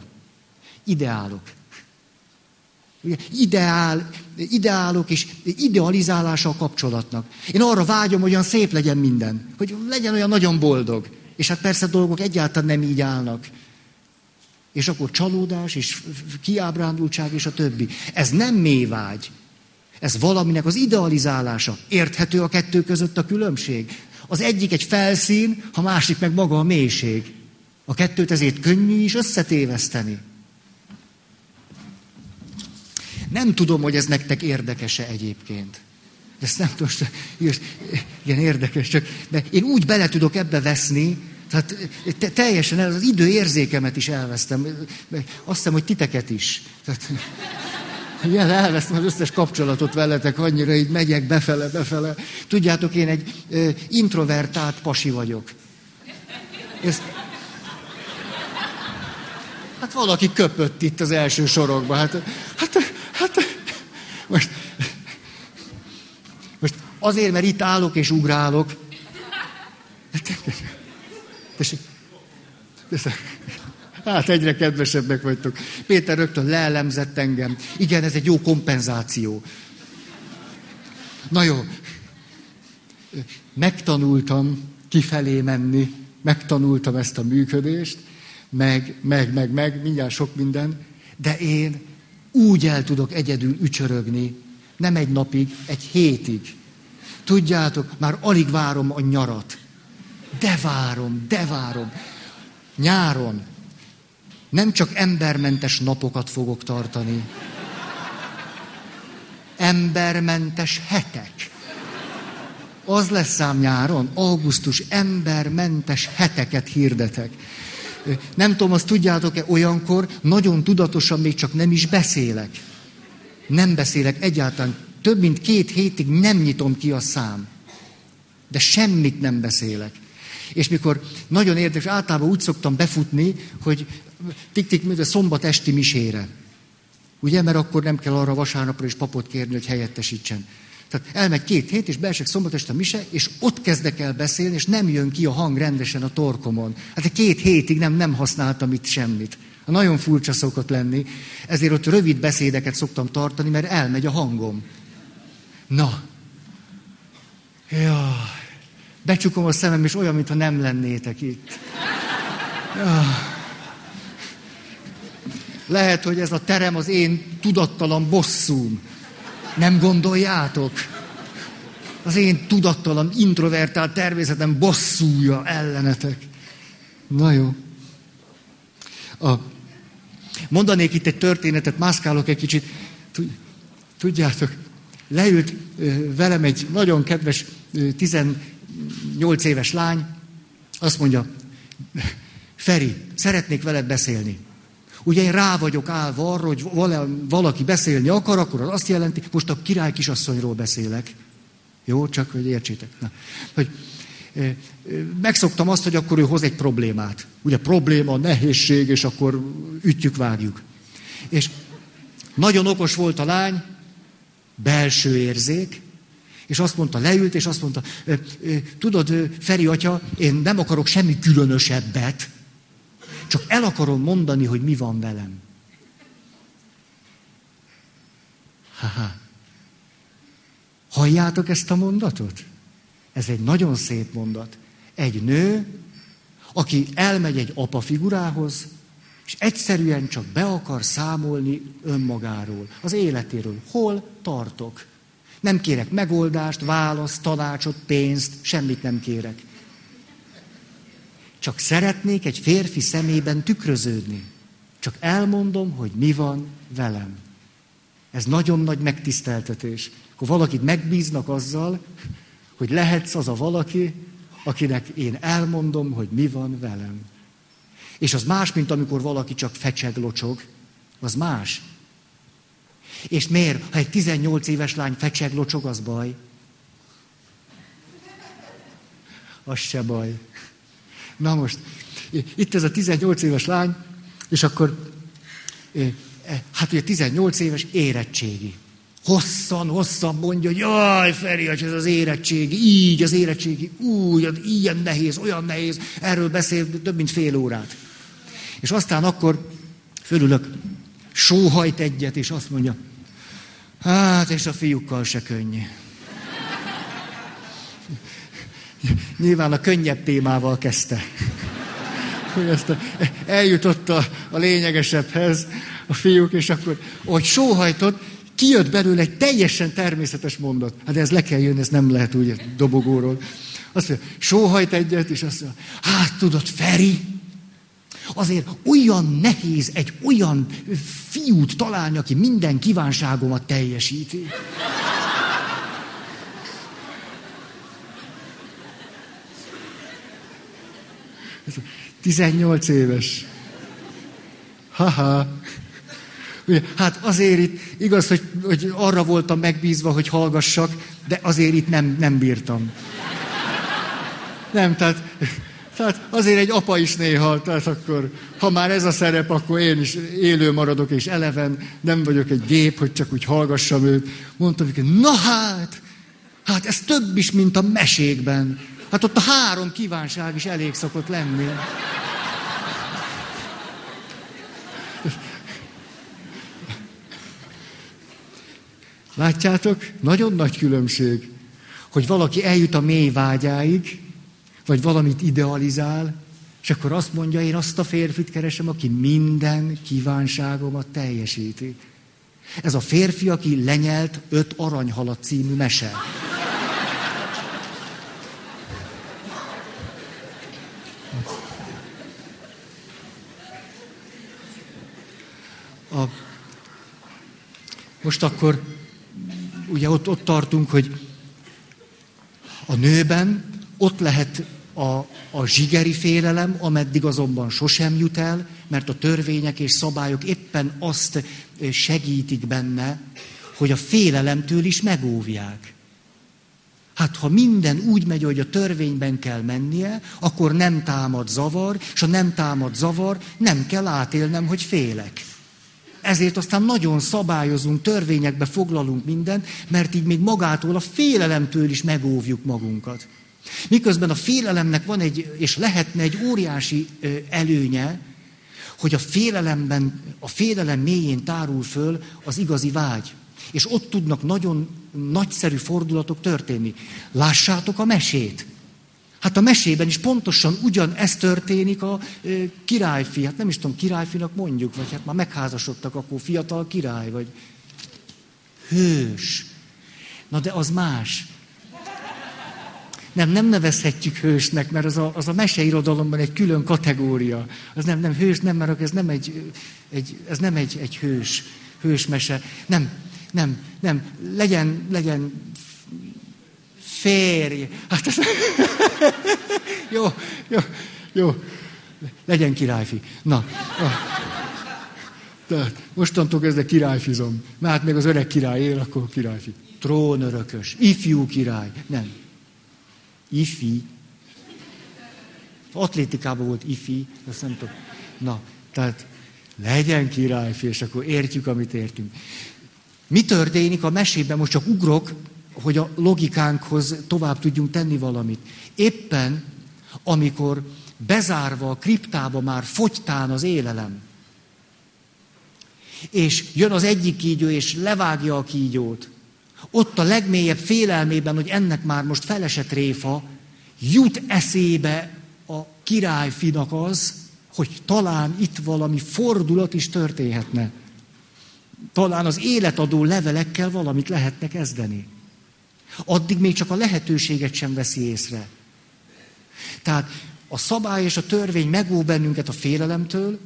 Ideálok. Ideál, ideálok és idealizálása a kapcsolatnak. Én arra vágyom, hogy olyan szép legyen minden, hogy legyen olyan nagyon boldog. És hát persze dolgok egyáltalán nem így állnak. És akkor csalódás, és kiábrándultság, és a többi. Ez nem mély vágy. Ez valaminek az idealizálása. Érthető a kettő között a különbség. Az egyik egy felszín, a másik meg maga a mélység. A kettőt ezért könnyű is összetéveszteni. Nem tudom, hogy ez nektek érdekese egyébként. Ezt nem tudom, igen, érdekes, csak de én úgy bele tudok ebbe veszni, tehát te, teljesen el, az időérzékemet is elvesztem. Azt hiszem, hogy titeket is. Tehát, ilyen elvesztem az összes kapcsolatot veletek, annyira így megyek befele, befele. Tudjátok, én egy introvertált pasi vagyok. Ez, hát valaki köpött itt az első sorokban. Hát, hát, hát most, most azért, mert itt állok és ugrálok. Tessék. Hát egyre kedvesebbek vagytok. Péter rögtön leelemzett engem. Igen, ez egy jó kompenzáció. Na jó. Megtanultam kifelé menni, megtanultam ezt a működést, meg, meg, meg, meg, mindjárt sok minden, de én úgy el tudok egyedül ücsörögni, nem egy napig, egy hétig. Tudjátok, már alig várom a nyarat. De várom, de várom. Nyáron nem csak embermentes napokat fogok tartani, embermentes hetek. Az lesz szám nyáron, augusztus embermentes heteket hirdetek. Nem tudom, azt tudjátok-e, olyankor nagyon tudatosan még csak nem is beszélek. Nem beszélek egyáltalán. Több mint két hétig nem nyitom ki a szám. De semmit nem beszélek. És mikor nagyon érdekes, általában úgy szoktam befutni, hogy tik-tik, szombat esti misére. Ugye, mert akkor nem kell arra vasárnapra is papot kérni, hogy helyettesítsen. Tehát elmegy két hét, és beesek szombat este a mise, és ott kezdek el beszélni, és nem jön ki a hang rendesen a torkomon. Hát két hétig nem, nem használtam itt semmit. Nagyon furcsa szokott lenni, ezért ott rövid beszédeket szoktam tartani, mert elmegy a hangom. Na. Ja. Becsukom a szemem, és olyan, mintha nem lennétek itt. Ja. Lehet, hogy ez a terem az én tudattalan bosszúm. Nem gondoljátok? Az én tudattalan, introvertált természetem bosszúja ellenetek. Na jó. A, mondanék itt egy történetet, mászkálok egy kicsit. Tudjátok, leült velem egy nagyon kedves 18 éves lány, azt mondja, Feri, szeretnék veled beszélni. Ugye én rá vagyok állva arra, hogy valaki beszélni akar, akkor az azt jelenti, most a király kisasszonyról beszélek. Jó, csak hogy értsétek. Na, hogy megszoktam azt, hogy akkor ő hoz egy problémát. Ugye probléma, nehézség, és akkor ütjük, vágjuk. És nagyon okos volt a lány, belső érzék, és azt mondta, leült, és azt mondta, tudod, Feri atya, én nem akarok semmi különösebbet, csak el akarom mondani, hogy mi van velem. Ha-ha. Halljátok ezt a mondatot? Ez egy nagyon szép mondat. Egy nő, aki elmegy egy apa figurához, és egyszerűen csak be akar számolni önmagáról, az életéről. Hol tartok? Nem kérek megoldást, választ, tanácsot, pénzt, semmit nem kérek. Csak szeretnék egy férfi szemében tükröződni. Csak elmondom, hogy mi van velem. Ez nagyon nagy megtiszteltetés. Akkor valakit megbíznak azzal, hogy lehetsz az a valaki, akinek én elmondom, hogy mi van velem. És az más, mint amikor valaki csak fecseg, locsog. Az más. És miért? Ha egy 18 éves lány fecseg, locsog, az baj. Az se baj. Na most, itt ez a 18 éves lány, és akkor, e, hát ugye 18 éves érettségi. Hosszan, hosszan mondja, hogy jaj, Feri, ez az érettségi, így az érettségi, úgy, ilyen nehéz, olyan nehéz, erről beszél több mint fél órát. És aztán akkor fölülök, sóhajt egyet, és azt mondja, hát, és a fiúkkal se könnyű. Nyilván a könnyebb témával kezdte. Hogy ezt a, eljutott a, a lényegesebbhez a fiúk, és akkor, hogy sóhajtott, kijött belőle egy teljesen természetes mondat. Hát ez le kell jönni, ez nem lehet úgy dobogóról. Azt mondja, sóhajt egyet, és azt mondja, hát tudod, Feri, Azért olyan nehéz egy olyan fiút találni, aki minden kívánságomat teljesíti. 18 éves. Haha. Hát azért itt, igaz, hogy, hogy arra voltam megbízva, hogy hallgassak, de azért itt nem, nem bírtam. Nem, tehát, tehát azért egy apa is néha, tehát akkor, ha már ez a szerep, akkor én is élő maradok és eleven, nem vagyok egy gép, hogy csak úgy hallgassam őt. Mondtam, hogy na hát, hát ez több is, mint a mesékben. Hát ott a három kívánság is elég szokott lenni. Látjátok? Nagyon nagy különbség, hogy valaki eljut a mély vágyáig, vagy valamit idealizál, és akkor azt mondja, én azt a férfit keresem, aki minden kívánságomat teljesíti. Ez a férfi, aki lenyelt öt aranyhalat című mese. A... Most akkor ugye ott, ott tartunk, hogy a nőben ott lehet a, a zsigeri félelem, ameddig azonban sosem jut el, mert a törvények és szabályok éppen azt segítik benne, hogy a félelemtől is megóvják. Hát ha minden úgy megy, hogy a törvényben kell mennie, akkor nem támad zavar, és ha nem támad zavar, nem kell átélnem, hogy félek. Ezért aztán nagyon szabályozunk, törvényekbe foglalunk mindent, mert így még magától a félelemtől is megóvjuk magunkat. Miközben a félelemnek van egy, és lehetne egy óriási előnye, hogy a félelemben, a félelem mélyén tárul föl az igazi vágy. És ott tudnak nagyon nagyszerű fordulatok történni. Lássátok a mesét. Hát a mesében is pontosan ugyan ez történik a királyfi. Hát nem is tudom, királyfinak mondjuk, vagy hát már megházasodtak, akkor fiatal király, vagy hős. Na de az más. Nem, nem nevezhetjük hősnek, mert az a, az a meseirodalomban egy külön kategória. Az nem, nem hős, nem, mert ez nem egy, egy, ez nem egy, egy hős, hős mese. Nem, nem, nem. Legyen, legyen férj. Hát ez... jó, jó, jó. Legyen királyfi. Na. Tehát mostantól kezdve királyfizom. Mert hát még az öreg király él, akkor királyfi. Trónörökös. Ifjú király. Nem. Ifi. Atlétikában volt ifi, azt nem tudom. Na, tehát legyen királyfi, és akkor értjük, amit értünk. Mi történik a mesében? Most csak ugrok, hogy a logikánkhoz tovább tudjunk tenni valamit. Éppen, amikor bezárva a kriptába már fogytán az élelem, és jön az egyik kígyó, és levágja a kígyót, ott a legmélyebb félelmében, hogy ennek már most felesett réfa, jut eszébe a királyfinak az, hogy talán itt valami fordulat is történhetne. Talán az életadó levelekkel valamit lehetne kezdeni. Addig még csak a lehetőséget sem veszi észre. Tehát a szabály és a törvény megóv bennünket a félelemtől,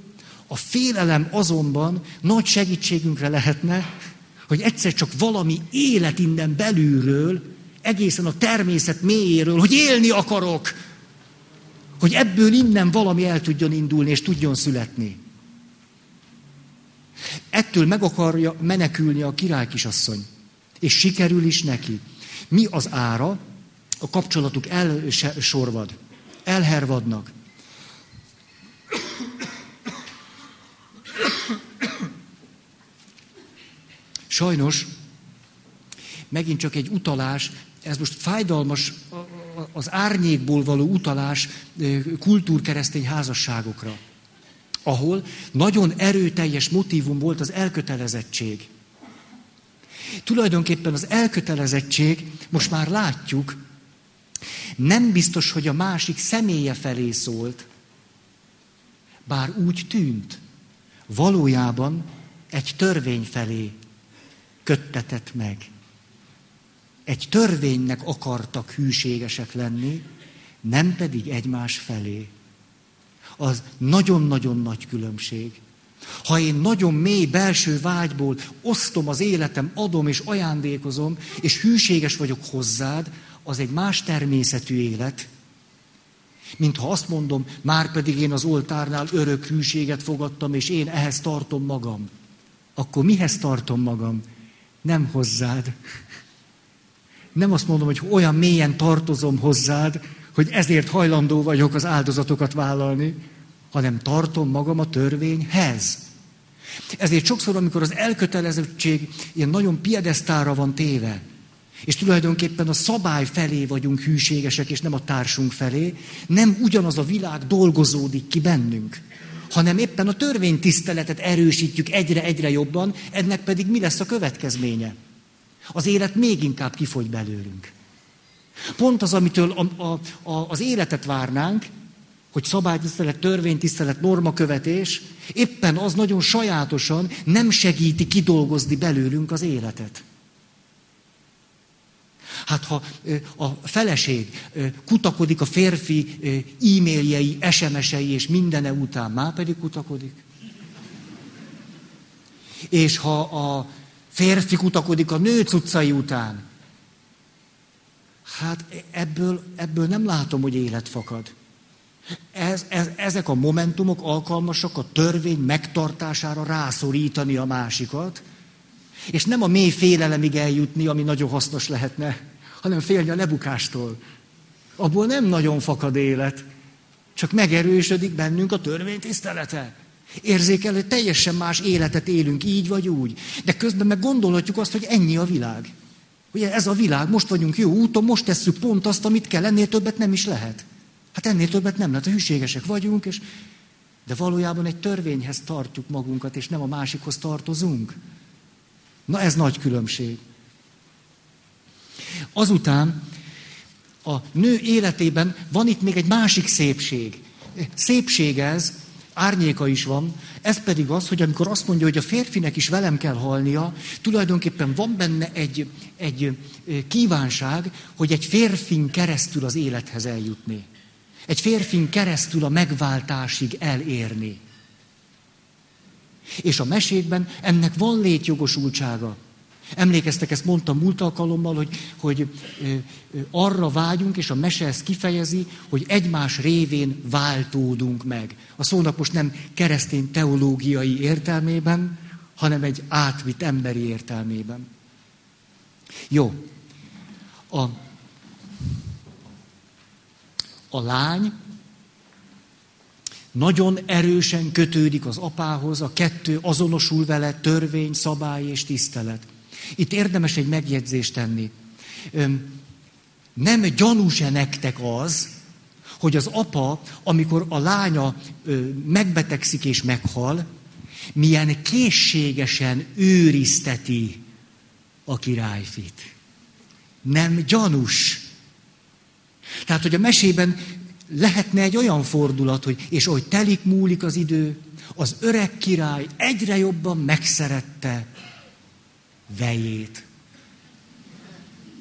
a félelem azonban nagy segítségünkre lehetne, hogy egyszer csak valami élet innen belülről, egészen a természet mélyéről, hogy élni akarok, hogy ebből innen valami el tudjon indulni és tudjon születni. Ettől meg akarja menekülni a király kisasszony. És sikerül is neki. Mi az ára? A kapcsolatuk elsorvad, elhervadnak. Sajnos, megint csak egy utalás, ez most fájdalmas, az árnyékból való utalás kultúrkeresztény házasságokra, ahol nagyon erőteljes motivum volt az elkötelezettség. Tulajdonképpen az elkötelezettség, most már látjuk, nem biztos, hogy a másik személye felé szólt, bár úgy tűnt. Valójában egy törvény felé köttetett meg. Egy törvénynek akartak hűségesek lenni, nem pedig egymás felé. az nagyon-nagyon nagy különbség. Ha én nagyon mély belső vágyból osztom az életem, adom és ajándékozom, és hűséges vagyok hozzád, az egy más természetű élet, mint ha azt mondom, már pedig én az oltárnál örök hűséget fogadtam, és én ehhez tartom magam. Akkor mihez tartom magam? Nem hozzád. Nem azt mondom, hogy olyan mélyen tartozom hozzád, hogy ezért hajlandó vagyok az áldozatokat vállalni, hanem tartom magam a törvényhez. Ezért sokszor, amikor az elkötelezettség ilyen nagyon piedesztára van téve, és tulajdonképpen a szabály felé vagyunk hűségesek, és nem a társunk felé, nem ugyanaz a világ dolgozódik ki bennünk, hanem éppen a törvénytiszteletet erősítjük egyre-egyre jobban, ennek pedig mi lesz a következménye? Az élet még inkább kifogy belőlünk. Pont az, amitől a, a, a, az életet várnánk, hogy szabálytisztelet, törvénytisztelet, normakövetés, éppen az nagyon sajátosan nem segíti kidolgozni belőlünk az életet. Hát ha a feleség kutakodik a férfi e-mailjei, SMS-ei és mindene után, már pedig kutakodik. És ha a férfi kutakodik a nő cuccai után, hát ebből, ebből nem látom, hogy élet fakad. Ez, ez, ezek a momentumok alkalmasak a törvény megtartására rászorítani a másikat, és nem a mély félelemig eljutni, ami nagyon hasznos lehetne, hanem félni a lebukástól. Abból nem nagyon fakad élet, csak megerősödik bennünk a törvény tisztelete. Érzékel, teljesen más életet élünk így vagy úgy. De közben meg gondolhatjuk azt, hogy ennyi a világ. Ugye ez a világ, most vagyunk jó úton, most tesszük pont azt, amit kell, ennél többet nem is lehet. Hát ennél többet nem lehet, hűségesek vagyunk, és... de valójában egy törvényhez tartjuk magunkat, és nem a másikhoz tartozunk. Na ez nagy különbség. Azután a nő életében van itt még egy másik szépség. Szépség ez, árnyéka is van, ez pedig az, hogy amikor azt mondja, hogy a férfinek is velem kell halnia, tulajdonképpen van benne egy, egy kívánság, hogy egy férfin keresztül az élethez eljutni. Egy férfin keresztül a megváltásig elérni. És a mesékben ennek van létjogosultsága. Emlékeztek, ezt mondtam múlt alkalommal, hogy, hogy arra vágyunk, és a mese ezt kifejezi, hogy egymás révén váltódunk meg. A szónak most nem keresztény teológiai értelmében, hanem egy átvitt emberi értelmében. Jó. A, a lány nagyon erősen kötődik az apához, a kettő azonosul vele, törvény, szabály és tisztelet. Itt érdemes egy megjegyzést tenni. Nem gyanús-e nektek az, hogy az apa, amikor a lánya megbetegszik és meghal, milyen készségesen őrizteti a királyfit. Nem gyanús. Tehát, hogy a mesében lehetne egy olyan fordulat, hogy és hogy telik múlik az idő, az öreg király egyre jobban megszerette vejét.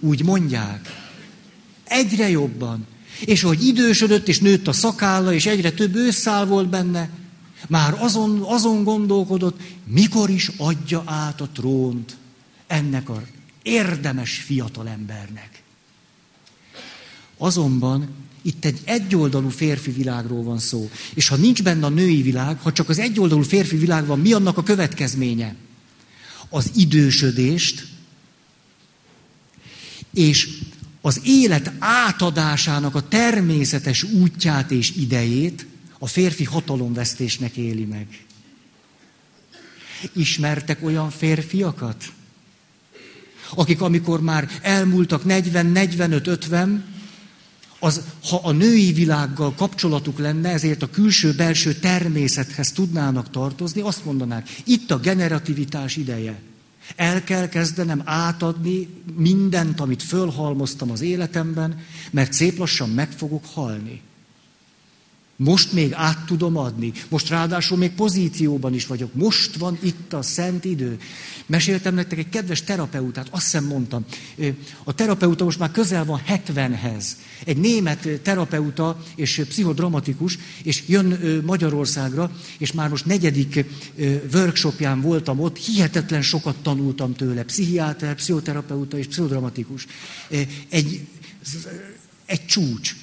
Úgy mondják. Egyre jobban. És hogy idősödött, és nőtt a szakálla, és egyre több ősszál volt benne, már azon, azon gondolkodott, mikor is adja át a trónt ennek a érdemes fiatalembernek. Azonban itt egy egyoldalú férfi világról van szó. És ha nincs benne a női világ, ha csak az egyoldalú férfi világ van, mi annak a következménye? az idősödést, és az élet átadásának a természetes útját és idejét a férfi hatalomvesztésnek éli meg. Ismertek olyan férfiakat, akik amikor már elmúltak 40, 45, 50, az, ha a női világgal kapcsolatuk lenne, ezért a külső-belső természethez tudnának tartozni, azt mondanák, itt a generativitás ideje. El kell kezdenem átadni mindent, amit fölhalmoztam az életemben, mert szép lassan meg fogok halni. Most még át tudom adni. Most ráadásul még pozícióban is vagyok. Most van itt a szent idő. Meséltem nektek egy kedves terapeutát, azt hiszem mondtam. A terapeuta most már közel van 70-hez. Egy német terapeuta és pszichodramatikus, és jön Magyarországra, és már most negyedik workshopján voltam ott, hihetetlen sokat tanultam tőle. Pszichiáter, pszichoterapeuta és pszichodramatikus. Egy, egy csúcs.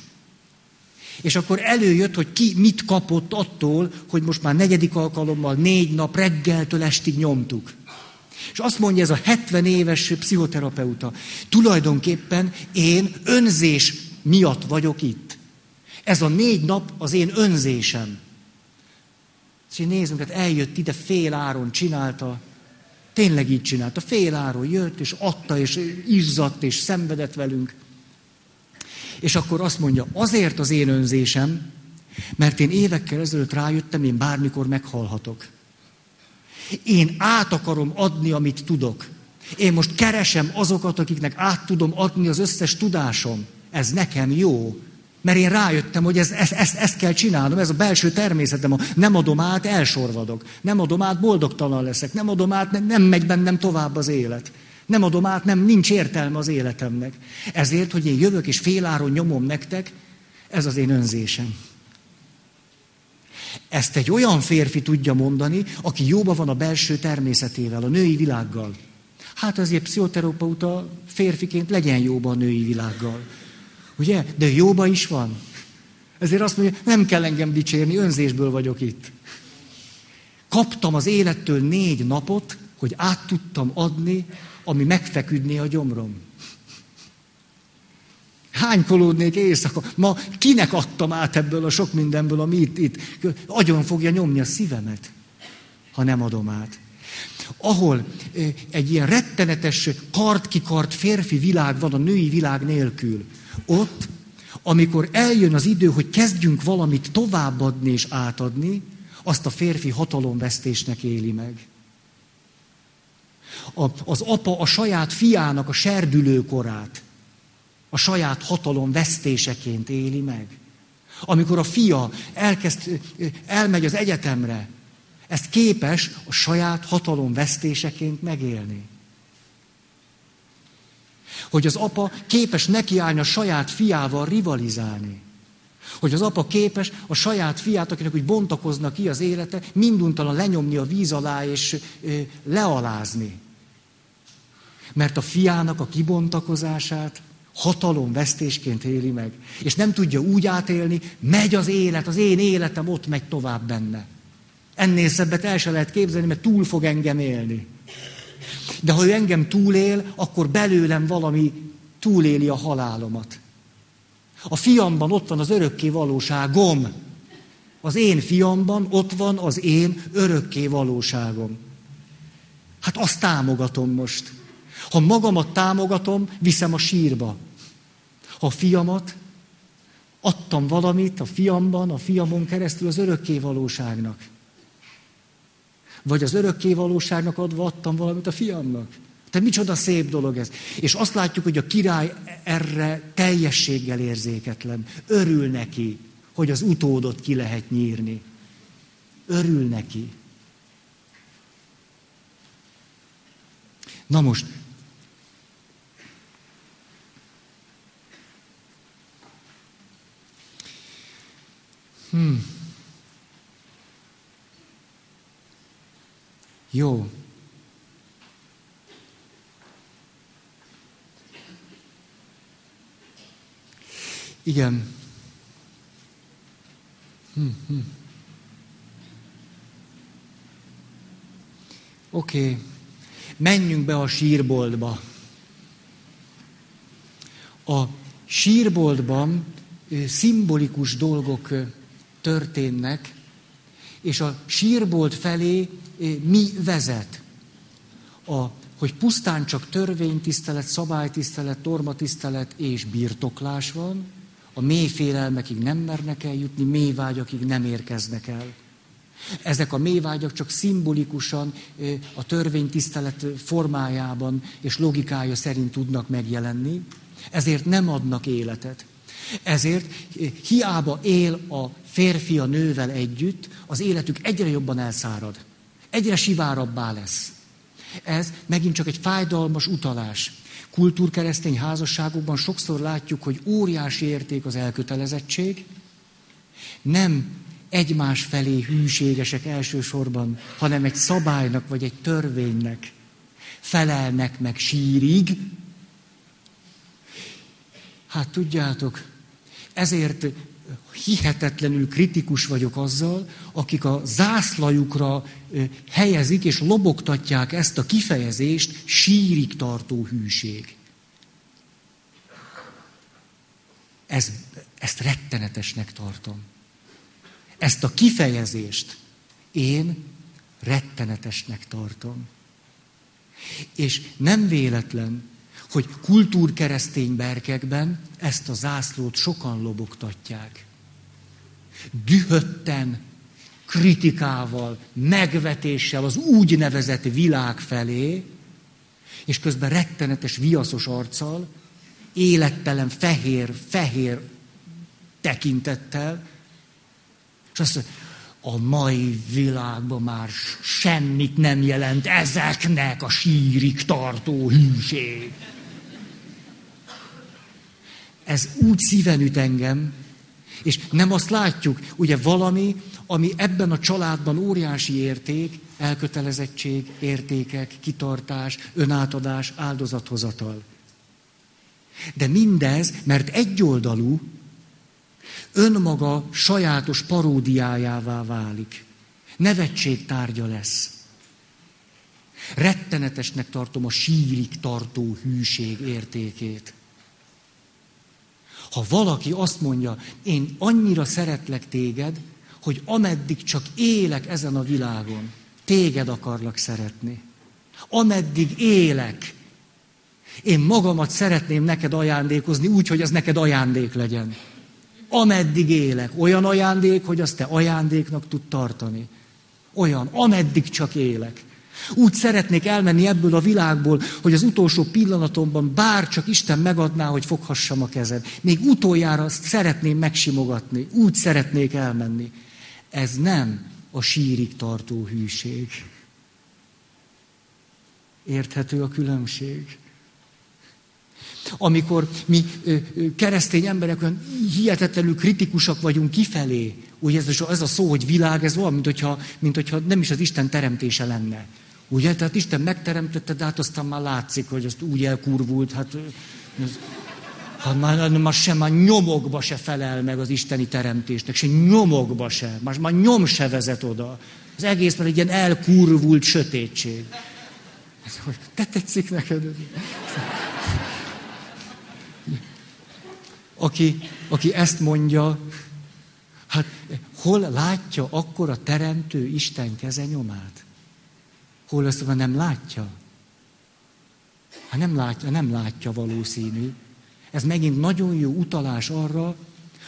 És akkor előjött, hogy ki mit kapott attól, hogy most már negyedik alkalommal, négy nap, reggeltől estig nyomtuk. És azt mondja ez a 70 éves pszichoterapeuta, tulajdonképpen én önzés miatt vagyok itt. Ez a négy nap az én önzésem. És így nézzünk, hát eljött ide fél áron, csinálta, tényleg így csinálta, fél áron jött, és adta, és izzadt, és szenvedett velünk. És akkor azt mondja, azért az én önzésem, mert én évekkel ezelőtt rájöttem, én bármikor meghalhatok. Én át akarom adni, amit tudok. Én most keresem azokat, akiknek át tudom adni az összes tudásom. Ez nekem jó. Mert én rájöttem, hogy ez, ezt, ezt kell csinálnom, ez a belső természetem. Nem adom át, elsorvadok. Nem adom át, boldogtalan leszek. Nem adom át, nem, nem megy bennem tovább az élet. Nem adom át, nem, nincs értelme az életemnek. Ezért, hogy én jövök és féláron nyomom nektek, ez az én önzésem. Ezt egy olyan férfi tudja mondani, aki jóba van a belső természetével, a női világgal. Hát azért pszichoterapeuta férfiként legyen jóba a női világgal. Ugye? De jóba is van. Ezért azt mondja, nem kell engem dicsérni, önzésből vagyok itt. Kaptam az élettől négy napot, hogy át tudtam adni ami megfeküdné a gyomrom. Hánykolódnék éjszaka? Ma kinek adtam át ebből a sok mindenből, ami itt, itt agyon fogja nyomni a szívemet, ha nem adom át. Ahol egy ilyen rettenetes kart-kikart férfi világ van a női világ nélkül, ott, amikor eljön az idő, hogy kezdjünk valamit továbbadni és átadni, azt a férfi hatalomvesztésnek éli meg. A, az apa a saját fiának a serdülő korát, a saját hatalom vesztéseként éli meg. Amikor a fia elkezd, elmegy az egyetemre, ezt képes a saját hatalom vesztéseként megélni. Hogy az apa képes nekiállni a saját fiával rivalizálni. Hogy az apa képes a saját fiát, akinek úgy bontakozna ki az élete, minduntalan lenyomni a víz alá és lealázni. Mert a fiának a kibontakozását hatalom vesztésként éli meg. És nem tudja úgy átélni, megy az élet, az én életem ott megy tovább benne. Ennél szebbet el se lehet képzelni, mert túl fog engem élni. De ha ő engem túlél, akkor belőlem valami túléli a halálomat. A fiamban ott van az örökké valóságom. Az én fiamban ott van az én örökké valóságom. Hát azt támogatom most. Ha magamat támogatom, viszem a sírba. Ha a fiamat, adtam valamit a fiamban, a fiamon keresztül az örökké valóságnak. Vagy az örökké valóságnak adva adtam valamit a fiamnak. Te micsoda szép dolog ez. És azt látjuk, hogy a király erre teljességgel érzéketlen. Örül neki, hogy az utódot ki lehet nyírni. Örül neki. Na most, Hmm. Jó. Igen. Hmm, hmm. Oké, okay. menjünk be a sírboltba. A sírboltban szimbolikus dolgok történnek, és a sírbolt felé eh, mi vezet? A, hogy pusztán csak törvénytisztelet, szabálytisztelet, tormatisztelet és birtoklás van, a mély félelmekig nem mernek eljutni, mély vágyakig nem érkeznek el. Ezek a mélyvágyak csak szimbolikusan eh, a törvénytisztelet formájában és logikája szerint tudnak megjelenni, ezért nem adnak életet. Ezért hiába él a férfi a nővel együtt, az életük egyre jobban elszárad. Egyre sivárabbá lesz. Ez megint csak egy fájdalmas utalás. Kultúrkeresztény házasságokban sokszor látjuk, hogy óriási érték az elkötelezettség, nem egymás felé hűségesek elsősorban, hanem egy szabálynak vagy egy törvénynek felelnek meg sírig. Hát tudjátok, ezért hihetetlenül kritikus vagyok azzal, akik a zászlajukra helyezik és lobogtatják ezt a kifejezést sírig tartó hűség. Ez, ezt rettenetesnek tartom. Ezt a kifejezést én rettenetesnek tartom. És nem véletlen, hogy kultúrkeresztény berkekben ezt a zászlót sokan lobogtatják. Dühötten, kritikával, megvetéssel az úgynevezett világ felé, és közben rettenetes viaszos arccal, élettelen, fehér, fehér tekintettel, és azt mondja, a mai világban már semmit nem jelent ezeknek a sírig tartó hűség. Ez úgy szíven üt engem, és nem azt látjuk, ugye valami, ami ebben a családban óriási érték, elkötelezettség, értékek, kitartás, önátadás, áldozathozatal. De mindez, mert egyoldalú, önmaga sajátos paródiájává válik. Nevetség tárgya lesz. Rettenetesnek tartom a sírig tartó hűség értékét. Ha valaki azt mondja, én annyira szeretlek téged, hogy ameddig csak élek ezen a világon, téged akarlak szeretni. Ameddig élek, én magamat szeretném neked ajándékozni úgy, hogy az neked ajándék legyen ameddig élek. Olyan ajándék, hogy azt te ajándéknak tud tartani. Olyan, ameddig csak élek. Úgy szeretnék elmenni ebből a világból, hogy az utolsó pillanatomban bár csak Isten megadná, hogy foghassam a kezed. Még utoljára azt szeretném megsimogatni. Úgy szeretnék elmenni. Ez nem a sírig tartó hűség. Érthető a különbség? Amikor mi keresztény emberek olyan hihetetlenül kritikusak vagyunk kifelé, ugye ez, ez a szó, hogy világ, ez olyan, mint hogyha, mint hogyha nem is az Isten teremtése lenne. Ugye, tehát Isten megteremtette, de hát aztán már látszik, hogy azt úgy elkurvult, hát, ez, hát már, már sem, már nyomokba se felel meg az isteni teremtésnek, se nyomokba se, már, már nyom se vezet oda. Az egész már egy ilyen elkurvult sötétség. Te tetszik neked? aki, aki ezt mondja, hát hol látja akkor a teremtő Isten keze nyomát? Hol mondja, nem látja? Hát nem látja, nem látja valószínű. Ez megint nagyon jó utalás arra,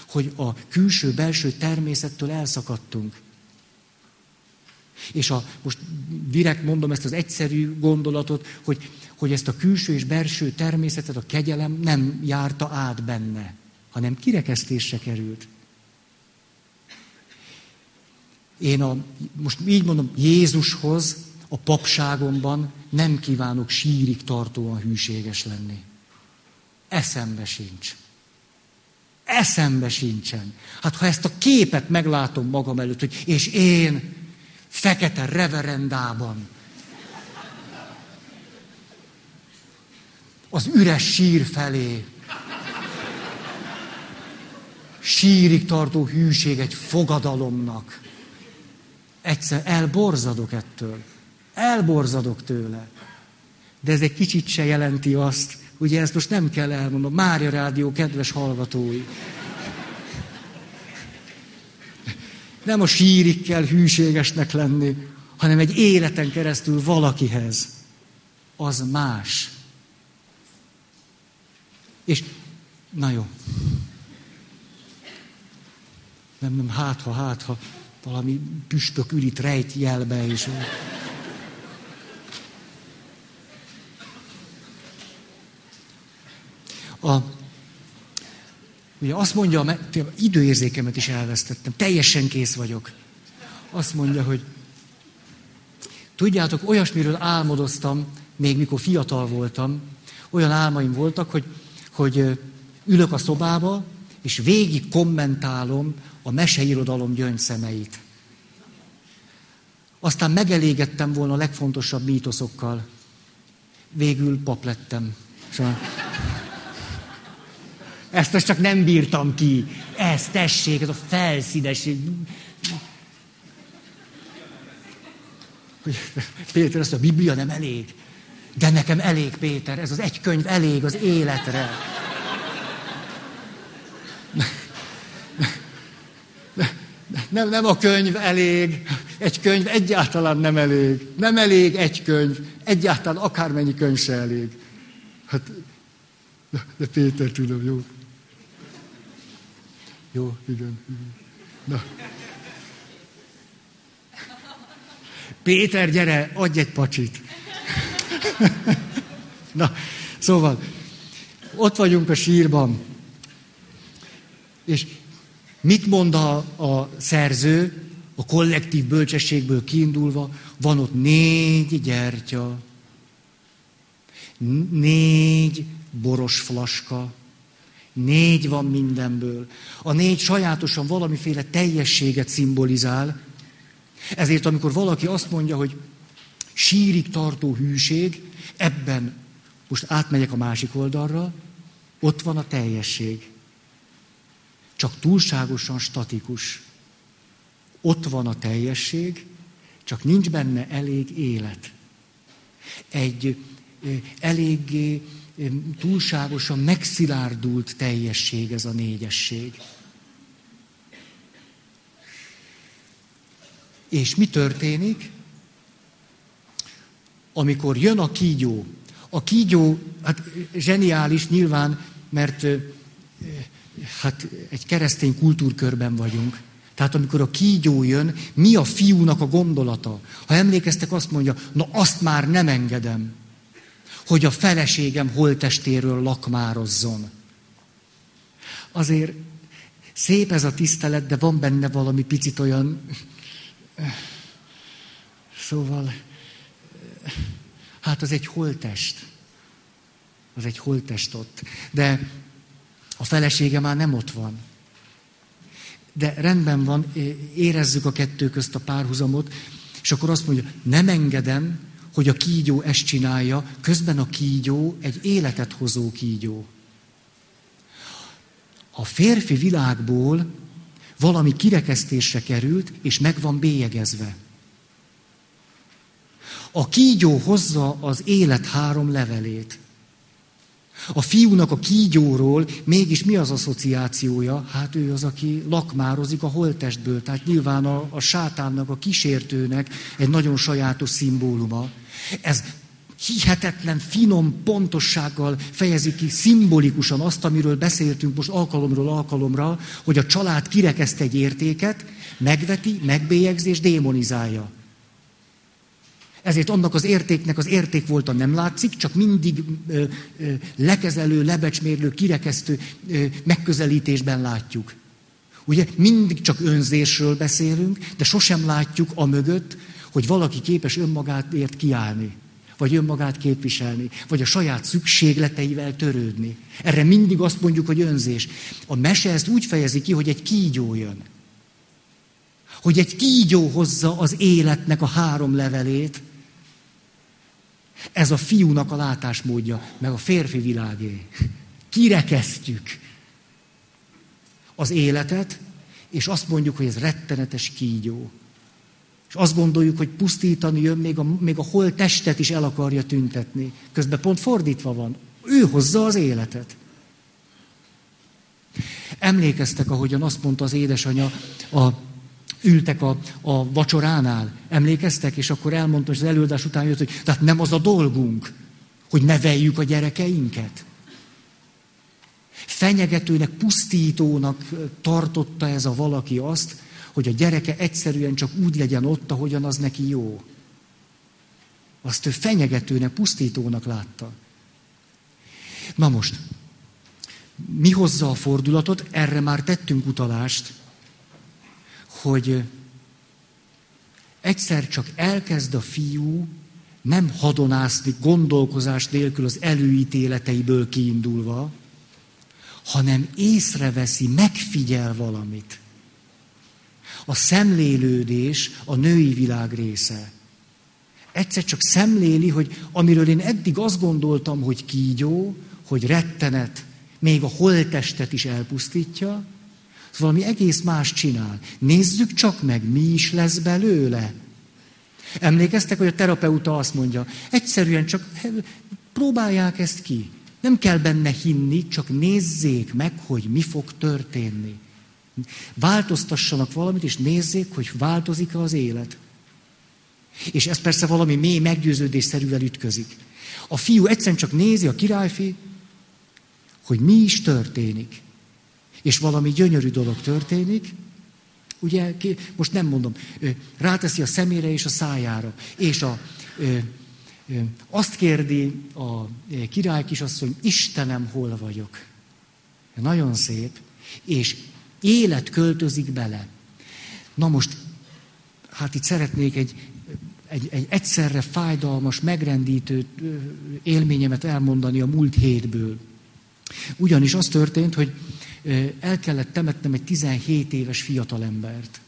hogy a külső-belső természettől elszakadtunk. És a, most direkt mondom ezt az egyszerű gondolatot, hogy, hogy ezt a külső és belső természetet a kegyelem nem járta át benne hanem kirekesztésre került. Én a, most így mondom, Jézushoz a papságomban nem kívánok sírig tartóan hűséges lenni. Eszembe sincs. Eszembe sincsen. Hát ha ezt a képet meglátom magam előtt, hogy és én fekete reverendában, az üres sír felé sírig tartó hűség egy fogadalomnak. Egyszer elborzadok ettől. Elborzadok tőle. De ez egy kicsit se jelenti azt, ugye ezt most nem kell elmondom, Mária Rádió kedves hallgatói. Nem a sírig kell hűségesnek lenni, hanem egy életen keresztül valakihez. Az más. És, na jó nem, nem, hát ha, hát ha valami püspök ül itt rejt jelbe, és... A, Ugye azt mondja, időérzékemet is elvesztettem, teljesen kész vagyok. Azt mondja, hogy tudjátok, olyasmiről álmodoztam, még mikor fiatal voltam, olyan álmaim voltak, hogy, hogy ülök a szobába, és végig kommentálom a meseirodalom gyöngyszemeit. Aztán megelégettem volna a legfontosabb mítoszokkal. Végül pap lettem. Szóval... Ezt most csak nem bírtam ki. Ez, tessék, ez a felszínes. Péter, azt a Biblia nem elég. De nekem elég, Péter, ez az egy könyv elég az életre. Nem, nem a könyv elég, egy könyv egyáltalán nem elég. Nem elég egy könyv, egyáltalán akármennyi könyv se elég. Hát, de Péter, tudom, jó. Jó, igen. Na. Péter, gyere, adj egy pacsit. Na, szóval, ott vagyunk a sírban. És mit mond a, a szerző, a kollektív bölcsességből kiindulva? Van ott négy gyertya, négy boros flaska, négy van mindenből. A négy sajátosan valamiféle teljességet szimbolizál, ezért amikor valaki azt mondja, hogy sírig tartó hűség, ebben most átmegyek a másik oldalra, ott van a teljesség. Csak túlságosan statikus. Ott van a teljesség, csak nincs benne elég élet. Egy eléggé túlságosan megszilárdult teljesség ez a négyesség. És mi történik? Amikor jön a kígyó, a kígyó, hát zseniális nyilván, mert hát egy keresztény kultúrkörben vagyunk. Tehát amikor a kígyó jön, mi a fiúnak a gondolata? Ha emlékeztek, azt mondja, na azt már nem engedem, hogy a feleségem holtestéről lakmározzon. Azért szép ez a tisztelet, de van benne valami picit olyan... Szóval Hát az egy holtest. Az egy holtest ott. De a felesége már nem ott van. De rendben van, érezzük a kettő közt a párhuzamot, és akkor azt mondja, nem engedem, hogy a kígyó ezt csinálja, közben a kígyó egy életet hozó kígyó. A férfi világból valami kirekesztésre került, és meg van bélyegezve. A kígyó hozza az élet három levelét. A fiúnak a kígyóról mégis mi az asszociációja? Hát ő az, aki lakmározik a holtestből. Tehát nyilván a, a sátánnak, a kísértőnek egy nagyon sajátos szimbóluma. Ez hihetetlen, finom pontossággal fejezi ki szimbolikusan azt, amiről beszéltünk most alkalomról alkalomra, hogy a család kirekeszt egy értéket, megveti, megbélyegzi és démonizálja. Ezért annak az értéknek az érték volta nem látszik, csak mindig ö, ö, lekezelő, lebecsmérlő, kirekesztő ö, megközelítésben látjuk. Ugye mindig csak önzésről beszélünk, de sosem látjuk a mögött, hogy valaki képes önmagátért kiállni, vagy önmagát képviselni, vagy a saját szükségleteivel törődni. Erre mindig azt mondjuk, hogy önzés. A mese ezt úgy fejezi ki, hogy egy kígyó jön. Hogy egy kígyó hozza az életnek a három levelét, ez a fiúnak a látásmódja, meg a férfi világé. Kirekesztjük az életet, és azt mondjuk, hogy ez rettenetes kígyó. És azt gondoljuk, hogy pusztítani jön, még a, még a hol testet is el akarja tüntetni. Közben pont fordítva van. Ő hozza az életet. Emlékeztek, ahogyan azt mondta az édesanyja a ültek a, a vacsoránál, emlékeztek, és akkor elmondta, hogy az előadás után jött, hogy tehát nem az a dolgunk, hogy neveljük a gyerekeinket. Fenyegetőnek, pusztítónak tartotta ez a valaki azt, hogy a gyereke egyszerűen csak úgy legyen ott, ahogyan az neki jó. Azt ő fenyegetőnek, pusztítónak látta. Na most, mi hozza a fordulatot, erre már tettünk utalást, hogy egyszer csak elkezd a fiú nem hadonászni gondolkozás nélkül az előítéleteiből kiindulva, hanem észreveszi, megfigyel valamit. A szemlélődés a női világ része. Egyszer csak szemléli, hogy amiről én eddig azt gondoltam, hogy kígyó, hogy rettenet, még a holtestet is elpusztítja, valami egész más csinál. Nézzük csak meg, mi is lesz belőle. Emlékeztek, hogy a terapeuta azt mondja, egyszerűen csak próbálják ezt ki. Nem kell benne hinni, csak nézzék meg, hogy mi fog történni. Változtassanak valamit, és nézzék, hogy változik-e az élet. És ez persze valami mély meggyőződésszerűvel ütközik. A fiú egyszerűen csak nézi, a királyfi, hogy mi is történik. És valami gyönyörű dolog történik, ugye, most nem mondom, ráteszi a szemére és a szájára, és a, azt kérdi a király kisasszony, Istenem, hol vagyok? Nagyon szép, és élet költözik bele. Na most, hát itt szeretnék egy, egy, egy egyszerre fájdalmas, megrendítő élményemet elmondani a múlt hétből. Ugyanis az történt, hogy el kellett temetnem egy 17 éves fiatalembert.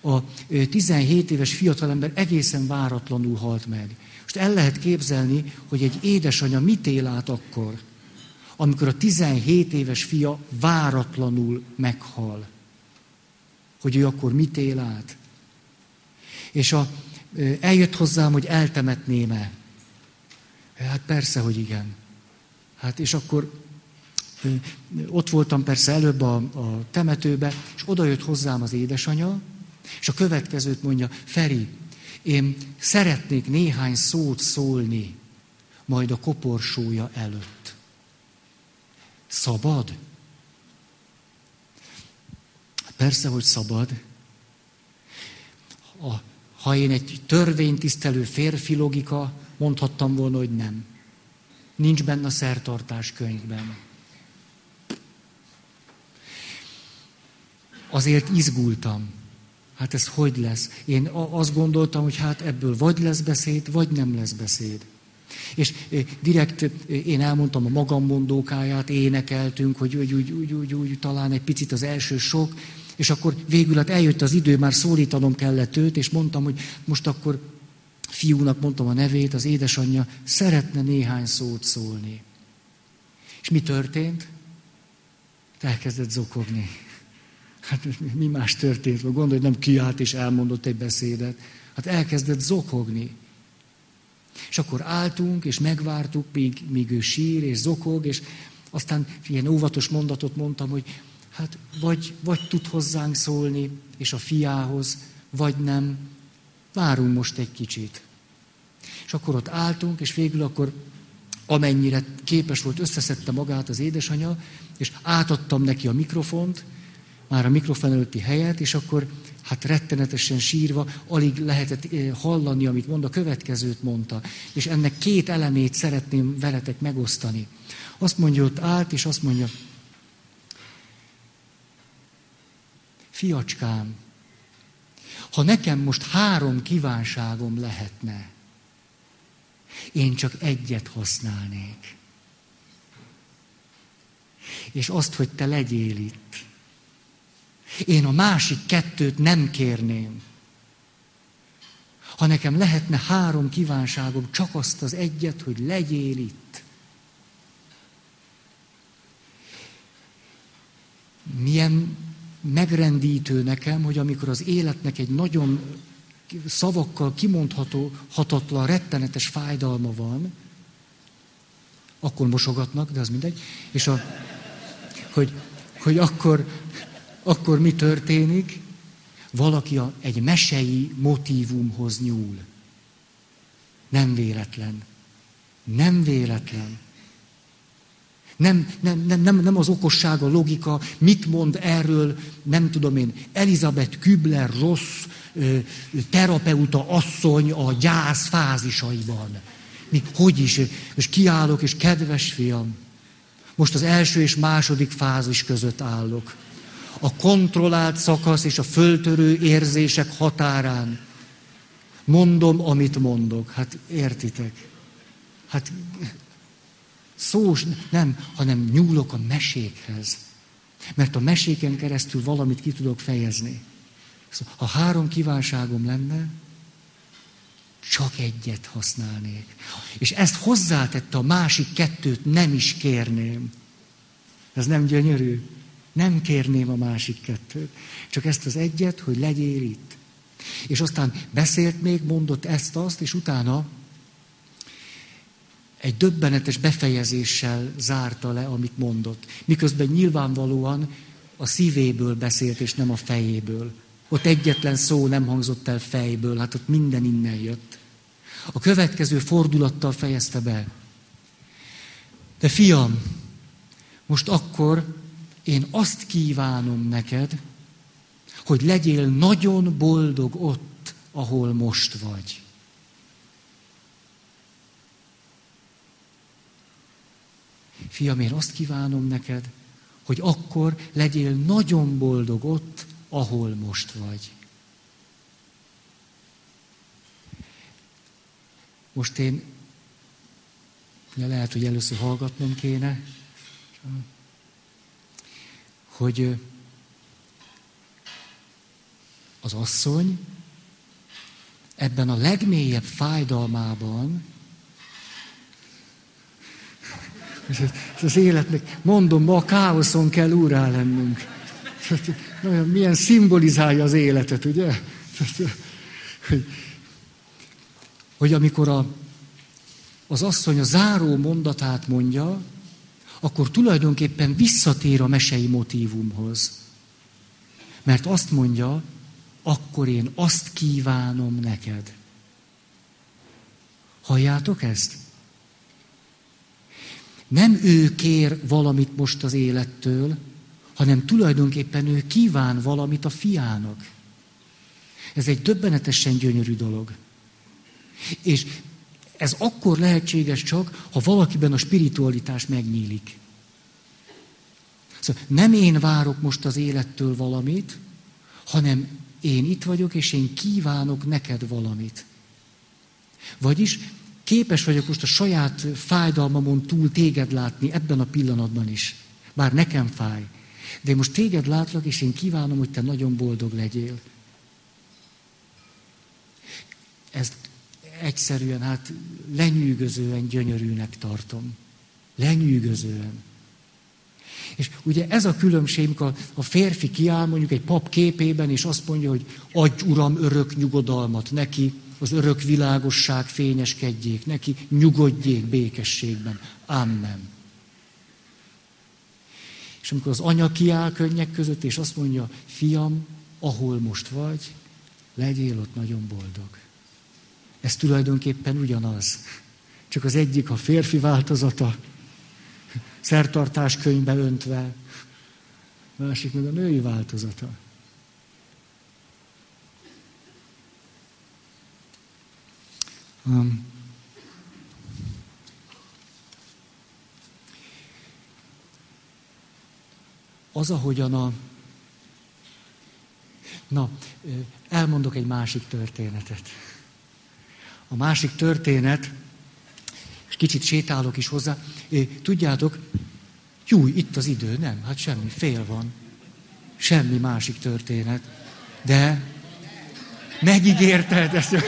A 17 éves fiatalember egészen váratlanul halt meg. Most el lehet képzelni, hogy egy édesanyja mit él át akkor, amikor a 17 éves fia váratlanul meghal. Hogy ő akkor mit él át. És a, eljött hozzám, hogy eltemetném-e. Hát persze, hogy igen. Hát és akkor ott voltam persze előbb a, a temetőbe, és oda jött hozzám az édesanyja, és a következőt mondja, Feri, én szeretnék néhány szót szólni, majd a koporsója előtt. Szabad? Persze, hogy szabad. A, ha én egy törvénytisztelő férfi logika, mondhattam volna, hogy nem. Nincs benne a szertartás könyvben. Azért izgultam. Hát ez hogy lesz? Én azt gondoltam, hogy hát ebből vagy lesz beszéd, vagy nem lesz beszéd. És direkt én elmondtam a magam mondókáját, énekeltünk, hogy úgy, úgy, úgy, úgy, úgy, talán egy picit az első sok, és akkor végül hát eljött az idő, már szólítanom kellett őt, és mondtam, hogy most akkor fiúnak mondtam a nevét, az édesanyja szeretne néhány szót szólni. És mi történt? Elkezdett zokogni. Hát mi más történt? Gondolj, nem kiállt és elmondott egy beszédet. Hát elkezdett zokogni. És akkor álltunk, és megvártuk, míg, míg ő sír és zokog, és aztán ilyen óvatos mondatot mondtam, hogy hát vagy, vagy tud hozzánk szólni, és a fiához, vagy nem. Várunk most egy kicsit. És akkor ott álltunk, és végül akkor amennyire képes volt, összeszedte magát az édesanyja, és átadtam neki a mikrofont, már a mikrofon előtti helyet, és akkor hát rettenetesen sírva, alig lehetett eh, hallani, amit mond, a következőt mondta. És ennek két elemét szeretném veletek megosztani. Azt mondja, ott állt, és azt mondja, fiacskám, ha nekem most három kívánságom lehetne, én csak egyet használnék. És azt, hogy te legyél itt. Én a másik kettőt nem kérném. Ha nekem lehetne három kívánságom, csak azt az egyet, hogy legyél itt. Milyen megrendítő nekem, hogy amikor az életnek egy nagyon szavakkal kimondható, hatatlan, rettenetes fájdalma van, akkor mosogatnak, de az mindegy, és a, hogy, hogy akkor, akkor mi történik? Valaki a, egy mesei motívumhoz nyúl. Nem véletlen. Nem véletlen. Nem, nem, nem, nem, nem az okosság, a logika, mit mond erről, nem tudom én, Elizabeth Kübler rossz terapeuta asszony a gyász fázisaiban. Mi, hogy is, és kiállok, és kedves fiam, Most az első és második fázis között állok. A kontrollált szakasz és a föltörő érzések határán. Mondom, amit mondok. Hát értitek? Hát szós nem, hanem nyúlok a mesékhez. Mert a meséken keresztül valamit ki tudok fejezni. Szóval, ha három kívánságom lenne, csak egyet használnék. És ezt hozzátette a másik kettőt, nem is kérném. Ez nem gyönyörű? Nem kérném a másik kettőt. Csak ezt az egyet, hogy legyél itt. És aztán beszélt még, mondott ezt-azt, és utána egy döbbenetes befejezéssel zárta le, amit mondott. Miközben nyilvánvalóan a szívéből beszélt, és nem a fejéből. Ott egyetlen szó nem hangzott el fejből, hát ott minden innen jött. A következő fordulattal fejezte be. De fiam, most akkor én azt kívánom neked, hogy legyél nagyon boldog ott, ahol most vagy. Fiam, én azt kívánom neked, hogy akkor legyél nagyon boldog ott, ahol most vagy. Most én, ja, lehet, hogy először hallgatnom kéne, hogy az asszony ebben a legmélyebb fájdalmában, ez az életnek, mondom, ma a káoszon kell úrá lennünk. Milyen szimbolizálja az életet, ugye? Hogy, hogy amikor a, az asszony a záró mondatát mondja, akkor tulajdonképpen visszatér a mesei motívumhoz. Mert azt mondja, akkor én azt kívánom neked. Halljátok ezt? Nem ő kér valamit most az élettől, hanem tulajdonképpen ő kíván valamit a fiának. Ez egy döbbenetesen gyönyörű dolog. És ez akkor lehetséges csak, ha valakiben a spiritualitás megnyílik. Szóval nem én várok most az élettől valamit, hanem én itt vagyok, és én kívánok neked valamit. Vagyis képes vagyok most a saját fájdalmamon túl téged látni ebben a pillanatban is. Bár nekem fáj. De én most téged látlak, és én kívánom, hogy te nagyon boldog legyél. Ezt egyszerűen, hát lenyűgözően gyönyörűnek tartom. Lenyűgözően. És ugye ez a különbség, amikor a férfi kiáll mondjuk egy pap képében, és azt mondja, hogy adj uram örök nyugodalmat neki, az örök világosság fényeskedjék neki, nyugodjék békességben. Amen. És amikor az anya kiáll könnyek között, és azt mondja, fiam, ahol most vagy, legyél ott nagyon boldog. Ez tulajdonképpen ugyanaz. Csak az egyik a férfi változata, szertartás könyvbe öntve, másik meg a női változata. Um, az, ahogyan a... Na, elmondok egy másik történetet. A másik történet, és kicsit sétálok is hozzá, tudjátok, jó, itt az idő, nem, hát semmi, fél van. Semmi másik történet. De megígérted ezt. ez,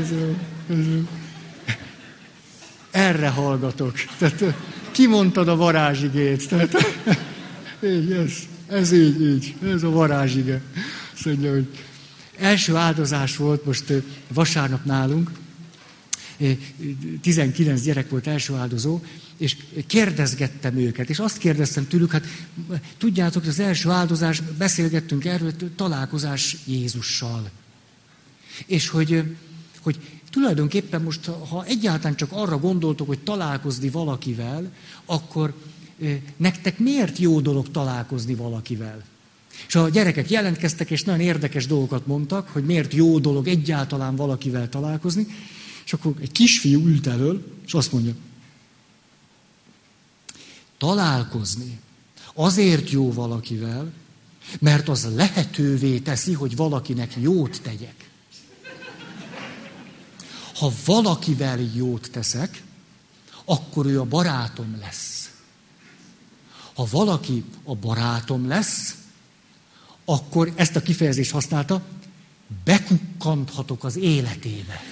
ez, ez, erre hallgatok. Tehát, kimondtad a varázsigét. Tehát, ez, ez így, így, ez a varázsige. Azt mondja, hogy első áldozás volt most vasárnap nálunk, 19 gyerek volt első áldozó, és kérdezgettem őket, és azt kérdeztem tőlük, hát tudjátok, az első áldozás, beszélgettünk erről, találkozás Jézussal. És hogy, hogy tulajdonképpen most, ha egyáltalán csak arra gondoltok, hogy találkozni valakivel, akkor nektek miért jó dolog találkozni valakivel? És a gyerekek jelentkeztek, és nagyon érdekes dolgokat mondtak, hogy miért jó dolog egyáltalán valakivel találkozni. És akkor egy kisfiú ült elől, és azt mondja, találkozni azért jó valakivel, mert az lehetővé teszi, hogy valakinek jót tegyek. Ha valakivel jót teszek, akkor ő a barátom lesz. Ha valaki a barátom lesz, akkor ezt a kifejezést használta, bekukkanthatok az életébe.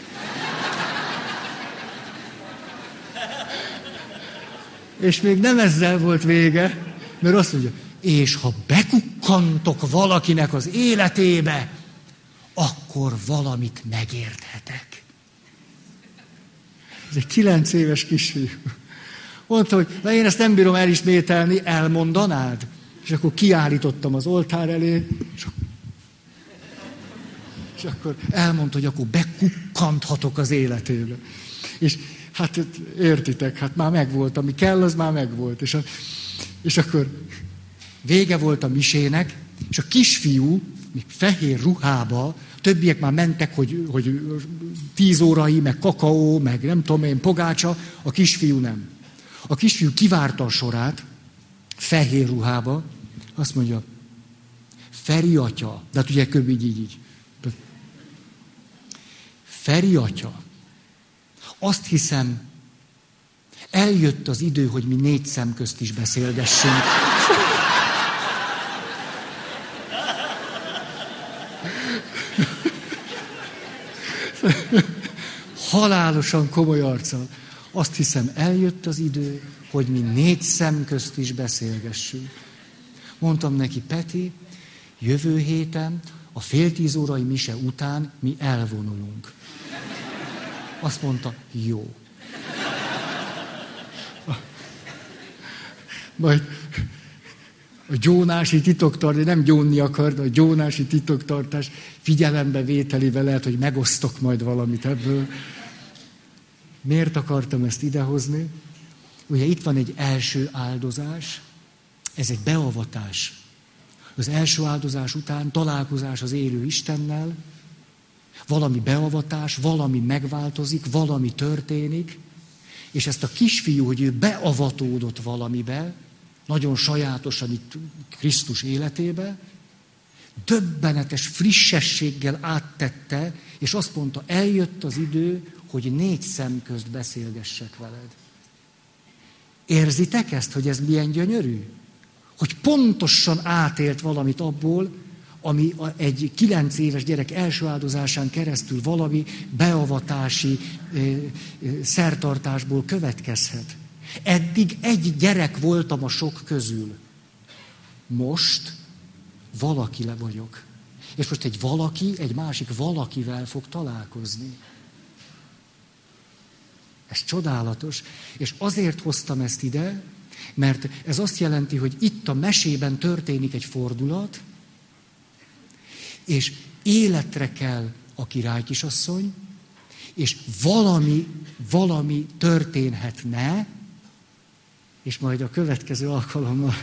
És még nem ezzel volt vége, mert azt mondja, és ha bekukkantok valakinek az életébe, akkor valamit megérthetek. Ez egy kilenc éves kisfiú. Mondta, hogy na én ezt nem bírom elismételni, elmondanád? És akkor kiállítottam az oltár elé, és és akkor elmondta, hogy akkor bekukkanthatok az életébe. És hát értitek, hát már megvolt, ami kell, az már megvolt. És, a, és akkor vége volt a misének, és a kisfiú, fehér ruhába, többiek már mentek, hogy, hogy tíz órai, meg kakaó, meg nem tudom én, pogácsa, a kisfiú nem. A kisfiú kivárta a sorát, fehér ruhába, azt mondja, Feri atya, de hát ugye kb. így, így, így. Feri atya, azt hiszem, eljött az idő, hogy mi négy szem közt is beszélgessünk. Halálosan komoly arccal. Azt hiszem, eljött az idő, hogy mi négy szem közt is beszélgessünk. Mondtam neki, Peti, jövő héten a fél tíz órai mise után mi elvonulunk. Azt mondta, jó. Majd a gyónási titoktartás, nem gyónni akar, de a gyónási titoktartás figyelembe vételével lehet, hogy megosztok majd valamit ebből. Miért akartam ezt idehozni? Ugye itt van egy első áldozás, ez egy beavatás. Az első áldozás után találkozás az élő Istennel, valami beavatás, valami megváltozik, valami történik, és ezt a kisfiú, hogy ő beavatódott valamibe, nagyon sajátosan itt Krisztus életébe, döbbenetes frissességgel áttette, és azt mondta, eljött az idő, hogy négy szem közt beszélgessek veled. Érzitek ezt, hogy ez milyen gyönyörű? Hogy pontosan átélt valamit abból, ami egy kilenc éves gyerek első áldozásán keresztül valami beavatási szertartásból következhet. Eddig egy gyerek voltam a sok közül. Most valaki le vagyok. És most egy valaki, egy másik valakivel fog találkozni. Ez csodálatos. És azért hoztam ezt ide, mert ez azt jelenti, hogy itt a mesében történik egy fordulat, és életre kell a királykisasszony, és valami, valami történhetne, és majd a következő alkalommal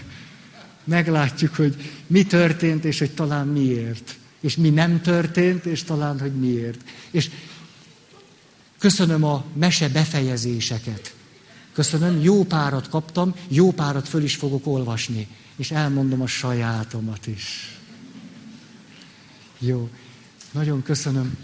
meglátjuk, hogy mi történt, és hogy talán miért. És mi nem történt, és talán, hogy miért. És köszönöm a mese befejezéseket. Köszönöm, jó párat kaptam, jó párat föl is fogok olvasni. És elmondom a sajátomat is. Jó, nagyon köszönöm.